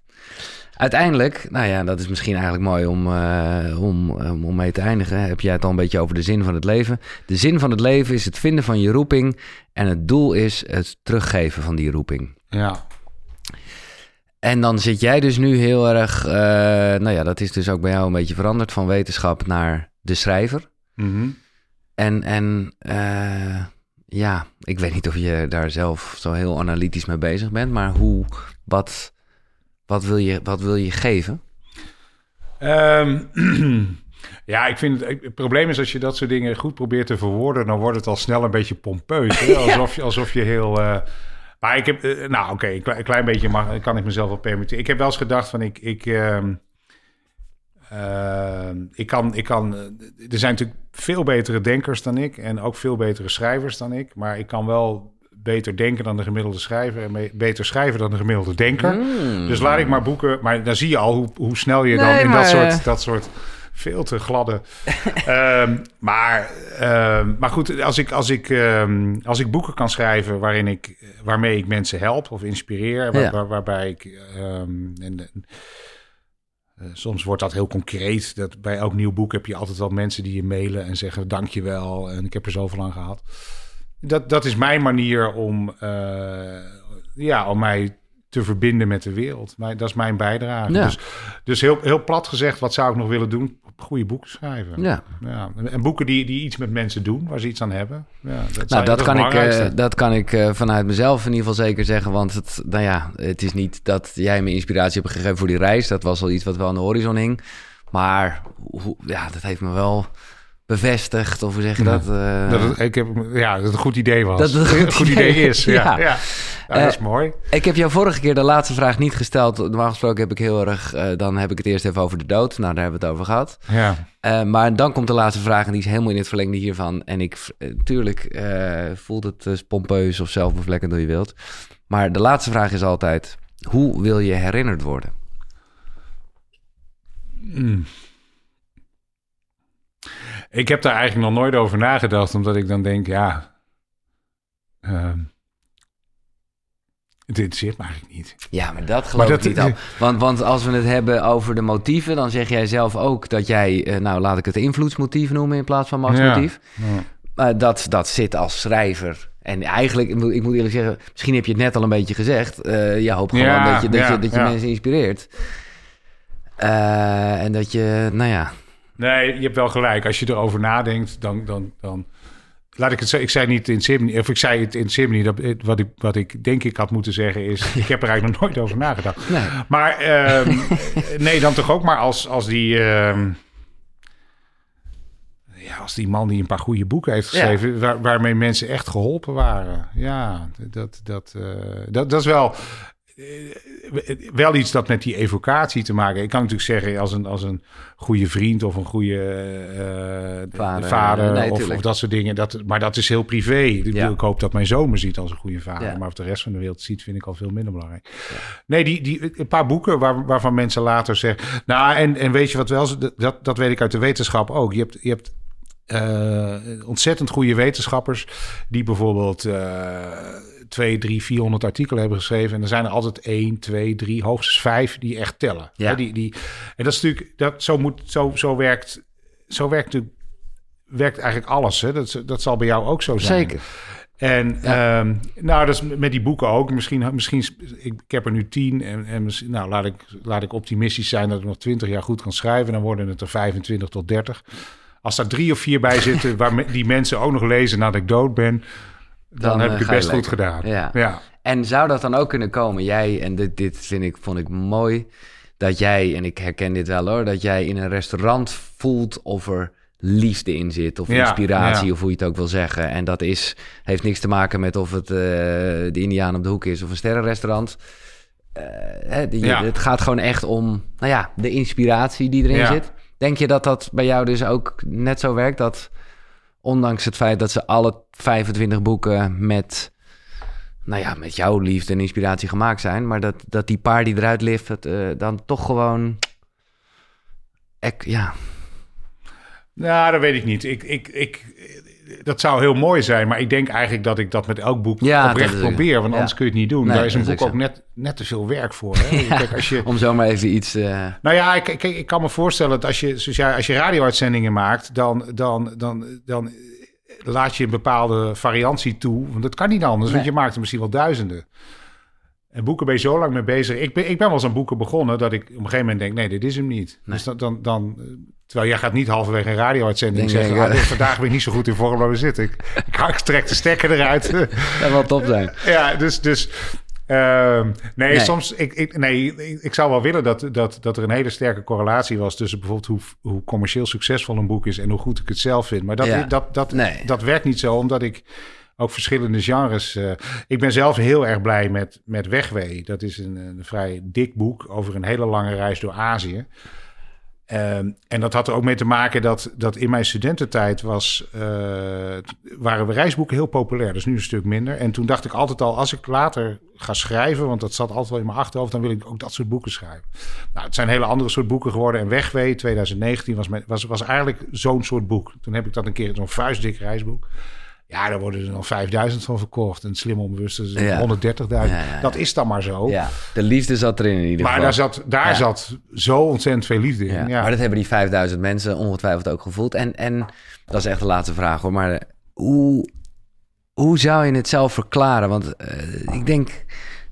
Uiteindelijk, nou ja, dat is misschien eigenlijk mooi om, eh, om, om, om mee te eindigen. Heb jij het al een beetje over de zin van het leven? De zin van het leven is het vinden van je roeping. En het doel is het teruggeven van die roeping. Ja. En dan zit jij dus nu heel erg, eh, nou ja, dat is dus ook bij jou een beetje veranderd van wetenschap naar de schrijver. Mhm. En, en eh, ja, ik weet niet of je daar zelf zo heel analytisch mee bezig bent, maar hoe, wat, wat, wil, je, wat wil je geven? Ehm, [CLEARS THROAT] ja, ik vind het, het probleem is als je dat soort dingen goed probeert te verwoorden, dan wordt het al snel een beetje pompeus. Hè? [LAUGHS] Alsof, je, alsof je heel. eh, maar ik heb, eh, nou oké, een, klein, een klein beetje mag, kan ik mezelf wel permitteren. Ik heb wel eens gedacht van ik, ik, ehm, ehm, ik kan, ik kan, eh, er zijn natuurlijk veel betere denkers dan ik en ook veel betere schrijvers dan ik, maar ik kan wel beter denken dan de gemiddelde schrijver en beter schrijven dan de gemiddelde denker. Dus laat ik maar boeken. Maar dan zie je al hoe, hoe snel je dan in maar, dat, soort, dat soort veel te gladde. [LAUGHS] Ehm, maar, ehm, maar goed, als ik, als, ik, ehm, als ik boeken kan schrijven waarin ik, waarmee ik mensen help of inspireer, waar, Ja. waar- waarbij ik. en, eh, soms wordt dat heel concreet. Dat bij elk nieuw boek heb je altijd wel mensen die je mailen en zeggen: Dankjewel. En ik heb er zoveel aan gehad. Dat, dat is mijn manier om, eh, ja, om mij te verbinden met de wereld. Maar dat is mijn bijdrage. Ja. Dus, dus heel, heel plat gezegd, wat zou ik nog willen doen? Goede boeken schrijven. Ja. Ja. En boeken die, die iets met mensen doen, waar ze iets aan hebben. Ja, dat Nou, zijn- dat kan, ik, eh, dat kan ik eh, vanuit mezelf in ieder geval zeker zeggen. Want het, nou ja, het is niet dat jij me inspiratie hebt gegeven voor die reis. Dat was al iets wat wel aan de horizon hing. Maar ja, dat heeft me wel bevestigd. Of hoe zeg je dat? eh, dat het, ik heb, ja, dat het een goed idee was. Dat het een [LAUGHS] goed idee, idee is. Ja, Ja. ja. Ja, dat is mooi. Ik heb jou vorige keer de laatste vraag niet gesteld. Normaal gesproken heb ik heel erg... eh, dan heb ik het eerst even over de dood. Nou, daar hebben we het over gehad. Ja. Eh, maar dan komt de laatste vraag en die is helemaal in het verlengde hiervan. En ik, tuurlijk eh, voelt het uh, pompeus of zelfbevlekkend hoe je wilt. Maar de laatste vraag is altijd, hoe wil je herinnerd worden? Mm. Ik heb daar eigenlijk nog nooit over nagedacht, omdat ik dan denk, ja... Uh, het interesseert me eigenlijk niet. Ja, maar dat geloof maar dat, ik niet al. Want, want als we het hebben over de motieven, dan zeg jij zelf ook dat jij, uh, nou laat ik het invloedsmotief noemen in plaats van machtsmotief. Ja. Ja. Uh, dat, dat zit als schrijver. En eigenlijk, ik moet, ik moet eerlijk zeggen, misschien heb je het net al een beetje gezegd. Uh, je hoopt gewoon ja, dat je, dat je, dat je mensen inspireert. Uh, en dat je, nou ja. Nee, je hebt wel gelijk. Als je erover nadenkt, dan, dan, dan laat ik het zeggen. Ik zei niet in Simni, of ik zei het in Simni. Dat wat ik, wat ik denk ik had moeten zeggen is, ik heb er eigenlijk nog nooit over nagedacht. [LAUGHS] Nee. Maar um, [LAUGHS] nee, dan toch ook maar als, als die. Um, ja, als die man die een paar goede boeken heeft geschreven, waar, waarmee mensen echt geholpen waren. Ja, dat, dat, uh, dat, dat is wel eh, wel iets dat met die evocatie te maken. Ik kan natuurlijk zeggen als een, als een goede vriend of een goede uh, vader, vader of, of, dat soort dingen. Dat, maar dat is heel privé. Ja. Ik hoop dat mijn zoon me ziet als een goede vader. Maar of de rest van de wereld ziet, vind ik al veel minder belangrijk. Nee, die, die, een paar boeken waar, waarvan mensen later zeggen... Nou, en, en weet je wat wel... Dat, dat weet ik uit de wetenschap ook. Je hebt, je hebt uh, ontzettend goede wetenschappers die bijvoorbeeld uh, twee, drie, 400 artikelen hebben geschreven. En er zijn er altijd één, twee, drie, hoogstens vijf die echt tellen. Ja. die, die, en dat is natuurlijk, dat, zo, moet, zo, zo werkt, zo werkt, werkt eigenlijk alles. Hè? Dat, dat zal bij jou ook zo zijn. Zeker. En ja. um, nou, dat is met die boeken ook. Misschien, misschien ik, ik heb er nu tien. En, en nou, laat ik, laat ik optimistisch zijn dat ik nog twintig jaar goed kan schrijven. Dan worden het er 25 tot 30. Als daar drie of vier bij zitten, [LAUGHS] waar die mensen ook nog lezen nadat ik dood ben, dan, heb ik het eh, best goed gedaan. Ja. ja. En zou dat dan ook kunnen komen? Jij, en dit, dit vind ik, vond ik mooi, dat jij, en ik herken dit wel hoor, dat jij in een restaurant voelt of er liefde in zit, of inspiratie, of hoe je het ook wil zeggen. En dat is, heeft niks te maken met of het uh, de Indiaan op de hoek is of een sterrenrestaurant. Uh, hè, die, Het gaat gewoon echt om, nou ja, de inspiratie die erin zit. Denk je dat dat bij jou dus ook net zo werkt? Dat ondanks het feit dat ze alle 25 boeken met, nou ja, met jouw liefde en inspiratie gemaakt zijn, maar dat, dat die paar die eruit lift, het, uh, dan toch gewoon. Ik, ja. Nou, dat weet ik niet. Ik, ik, ik, dat zou heel mooi zijn, maar ik denk eigenlijk dat ik dat met elk boek ja, oprecht probeer, want anders kun je het niet doen. Daar is een boek ook net, net te veel werk voor. Hè? [LAUGHS] Kijk, als je, om zomaar even iets... Uh... Nou ja, ik, ik, ik kan me voorstellen dat als je, zoals jij, als je radio-uitzendingen maakt, dan, dan, dan, dan laat je een bepaalde variantie toe. Want dat kan niet anders, want je maakt er misschien wel duizenden. En boeken ben je zo lang mee bezig. Ik ben, ik ben wel eens aan boeken begonnen dat ik op een gegeven moment denk: nee, dit is hem niet. Dus dan, dan, dan, terwijl jij gaat niet halverwege een radio-uitzending zeggen: ah, vandaag ben ik niet zo goed in vorm, maar we zitten. Ik, ik, trek de stekker eruit. [LAUGHS] Dat wel top zijn. Ja, dus, dus uh, nee, soms. Ik, ik, nee, ik zou wel willen dat, dat, dat er een hele sterke correlatie was tussen bijvoorbeeld hoe, hoe commercieel succesvol een boek is en hoe goed ik het zelf vind. Maar dat, dat, dat, dat werkt niet zo, omdat ik ook verschillende genres. Uh, ik ben zelf heel erg blij met, met Wegwee. Dat is een, een vrij dik boek over een hele lange reis door Azië. Um, en dat had er ook mee te maken dat, dat in mijn studententijd was, uh, waren we reisboeken heel populair. Dus nu een stuk minder. En toen dacht ik altijd al, als ik later ga schrijven, want dat zat altijd wel in mijn achterhoofd, dan wil ik ook dat soort boeken schrijven. Nou, het zijn hele andere soort boeken geworden. En Wegwee 2019 was, was, was eigenlijk zo'n soort boek. Toen heb ik dat een keer, zo'n vuistdik reisboek. Ja, daar worden er nog 5000 van verkocht. En slim onbewust is ja. 130.000. dat is dan maar zo. De liefde zat erin in ieder geval. Maar daar zat, daar zat zo ontzettend veel liefde in. Maar dat hebben die 5000 mensen ongetwijfeld ook gevoeld. En, en dat is echt de laatste vraag hoor. Maar hoe, hoe zou je het zelf verklaren? Want uh, ik denk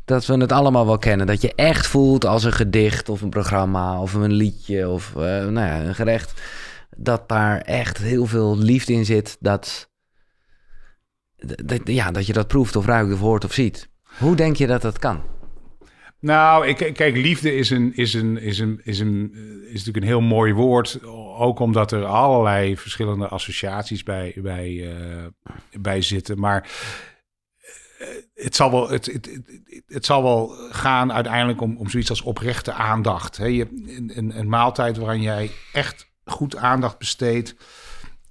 dat we het allemaal wel kennen. Dat je echt voelt als een gedicht of een programma of een liedje of uh, nou ja, een gerecht. Dat daar echt heel veel liefde in zit. Dat dat, ja, dat je dat proeft of ruikt of hoort of ziet. Hoe denk je dat dat kan? Nou, ik, kijk, liefde is, een, is, een, is, een, is, een, is natuurlijk een heel mooi woord. Ook omdat er allerlei verschillende associaties bij, bij, uh, bij zitten. Maar eh, het zal wel, het, het, het, zal wel gaan uiteindelijk om, om zoiets als oprechte aandacht. He, je, een, een, maaltijd waarin jij echt goed aandacht besteedt.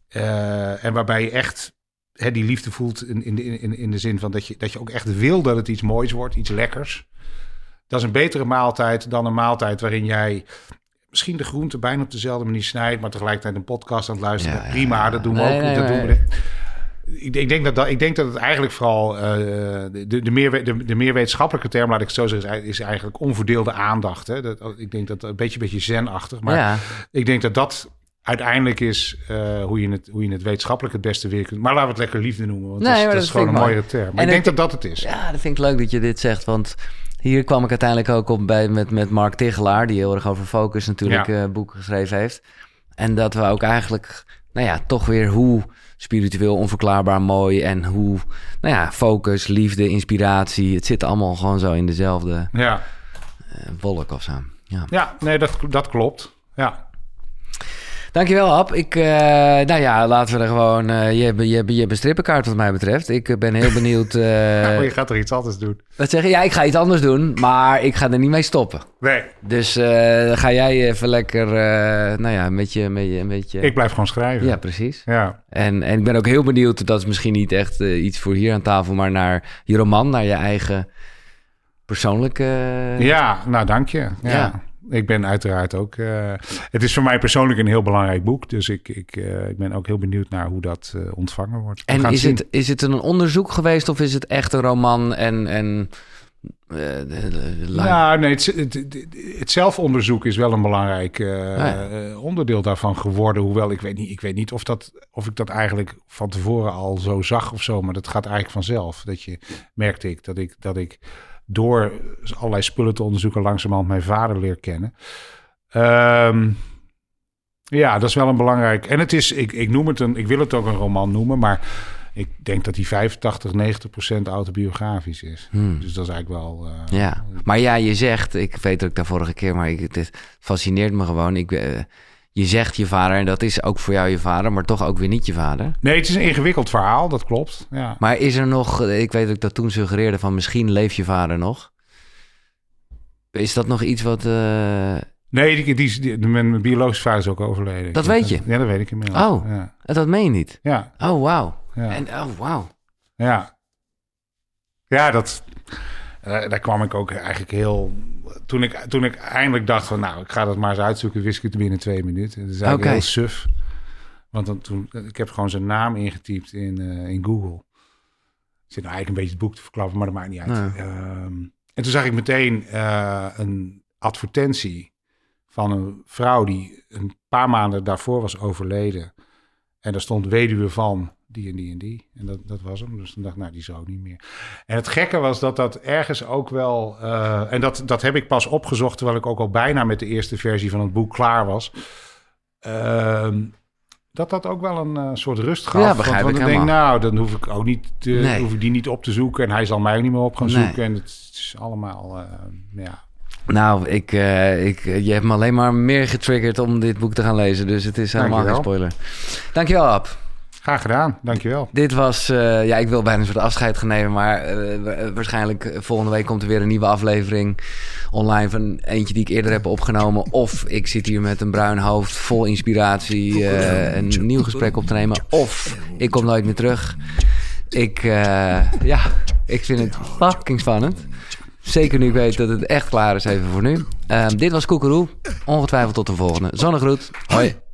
En waarbij je echt hè, die liefde voelt in, in, in, in de zin van dat je, dat je ook echt wil dat het iets moois wordt, iets lekkers. Dat is een betere maaltijd dan een maaltijd waarin jij misschien de groente bijna op dezelfde manier snijdt, maar tegelijkertijd een podcast aan het luisteren. Prima, dat doen we ook. dat doen we. Ik, ik, denk dat, dat, ik denk dat het eigenlijk vooral uh, de, de, meer, de, de meer wetenschappelijke term, laat ik het zo zeggen, is eigenlijk onverdeelde aandacht. Hè? Dat, ik denk dat een beetje, beetje zenachtig. Maar ik denk dat dat uiteindelijk is uh, hoe, je het, hoe je het wetenschappelijk het beste weer kunt. Maar laten we het lekker liefde noemen, want nee, dat, is, gewoon een mooie term. Maar en ik denk dat dat het is. Ja, dat vind ik leuk dat je dit zegt, want hier kwam ik uiteindelijk ook op bij, met, met Mark Tigelaar, die heel erg over focus natuurlijk ja. uh, boeken geschreven heeft. En dat we ook eigenlijk, nou ja, toch weer hoe spiritueel onverklaarbaar mooi en hoe, nou ja, focus, liefde, inspiratie, het zit allemaal gewoon zo in dezelfde ja. Uh, wolk of zo. Ja, ja nee, dat, dat klopt. Ja. Dankjewel, Ab. Ik, uh, nou ja, laten we er gewoon... Uh, je, hebt, je, hebt, je hebt een strippenkaart wat mij betreft. Ik ben heel benieuwd... Uh, [LAUGHS] ja, je gaat er iets anders doen. Wat zeg je? Ja, ik ga iets anders doen, maar ik ga er niet mee stoppen. Nee. Dus ga jij even lekker, nou ja, een beetje, een, beetje, een beetje... Ik blijf gewoon schrijven. Ja, precies. Ja. En, en ik ben ook heel benieuwd, dat is misschien niet echt iets voor hier aan tafel, maar naar je roman, naar je eigen persoonlijke... Ja, nou dank je. ja ik ben uiteraard ook. Uh, het is voor mij persoonlijk een heel belangrijk boek. Dus ik, ik, uh, ik ben ook heel benieuwd naar hoe dat uh, ontvangen wordt. en is het, is het een onderzoek geweest of is het echt een roman en. en nou, nee, het, het, het, zelfonderzoek is wel een belangrijk ah, onderdeel daarvan geworden. Hoewel ik weet niet, ik weet niet of, dat, of ik dat eigenlijk van tevoren al zo zag of zo. Maar dat gaat eigenlijk vanzelf. Dat je merkte ik dat ik. Dat ik door allerlei spullen te onderzoeken langzamerhand mijn vader leer kennen. Um, ja, dat is wel een belangrijk. En het is, ik, ik noem het een, ik wil het ook een roman noemen, maar ik denk dat die 85, 90 procent autobiografisch is. Hmm. Dus dat is eigenlijk wel. Uh, ja, maar ja, je zegt, ik weet dat ik daar vorige keer, maar ik, het fascineert me gewoon. Ik, uh, je zegt je vader en dat is ook voor jou je vader, maar toch ook weer niet je vader. Nee, het is een ingewikkeld verhaal, dat klopt. Ja. Maar is er nog, ik weet dat ik dat toen suggereerde van misschien leeft je vader nog. Is dat nog iets wat... Uh... Nee, die, die, die, mijn biologische vader is ook overleden. Dat weet je? Ja, dat weet ik inmiddels. Oh, ja. dat meen je niet? Ja. Oh, wauw. Ja. En, oh, wauw. Ja. Ja, dat... Uh, daar kwam ik ook eigenlijk heel toen ik, toen ik eindelijk dacht van, nou, ik ga dat maar eens uitzoeken, wist ik het binnen twee minuten. Dat is eigenlijk okay. heel suf. Want dan, toen, ik heb gewoon zijn naam ingetypt in, uh, in Google. Ik zit nou eigenlijk een beetje het boek te verklappen, maar dat maakt niet uit. Nee. Um, en toen zag ik meteen uh, een advertentie van een vrouw die een paar maanden daarvoor was overleden. En daar stond weduwe van die en die en die. En dat, dat was hem. Dus toen dacht ik, nou, die zou niet meer. En het gekke was dat dat ergens ook wel... Uh, en dat, dat heb ik pas opgezocht... terwijl ik ook al bijna met de eerste versie van het boek klaar was. Uh, dat dat ook wel een uh, soort rust gaf. Ja, begrijp want, want ik denk, nou, dan hoef ik ook niet te, nee. hoef ik die niet op te zoeken. En hij zal mij ook niet meer op gaan nee. zoeken. En het is allemaal, ja... Nou, ik, uh, ik, je hebt me alleen maar meer getriggerd om dit boek te gaan lezen. Dus het is helemaal geen spoiler. Dankjewel, Ab. Graag gedaan, dankjewel. Dit was, uh, ja, ik wil bijna een soort afscheid gaan nemen, maar uh, waarschijnlijk volgende week komt er weer een nieuwe aflevering online van eentje die ik eerder heb opgenomen. Of ik zit hier met een bruin hoofd vol inspiratie uh, een nieuw gesprek op te nemen. Of ik kom nooit meer terug. Ik, ja, ik vind het fucking spannend. Zeker nu ik weet dat het echt klaar is even voor nu. dit was Koekeroe. Ongetwijfeld tot de volgende. Zonnegroet. Hoi.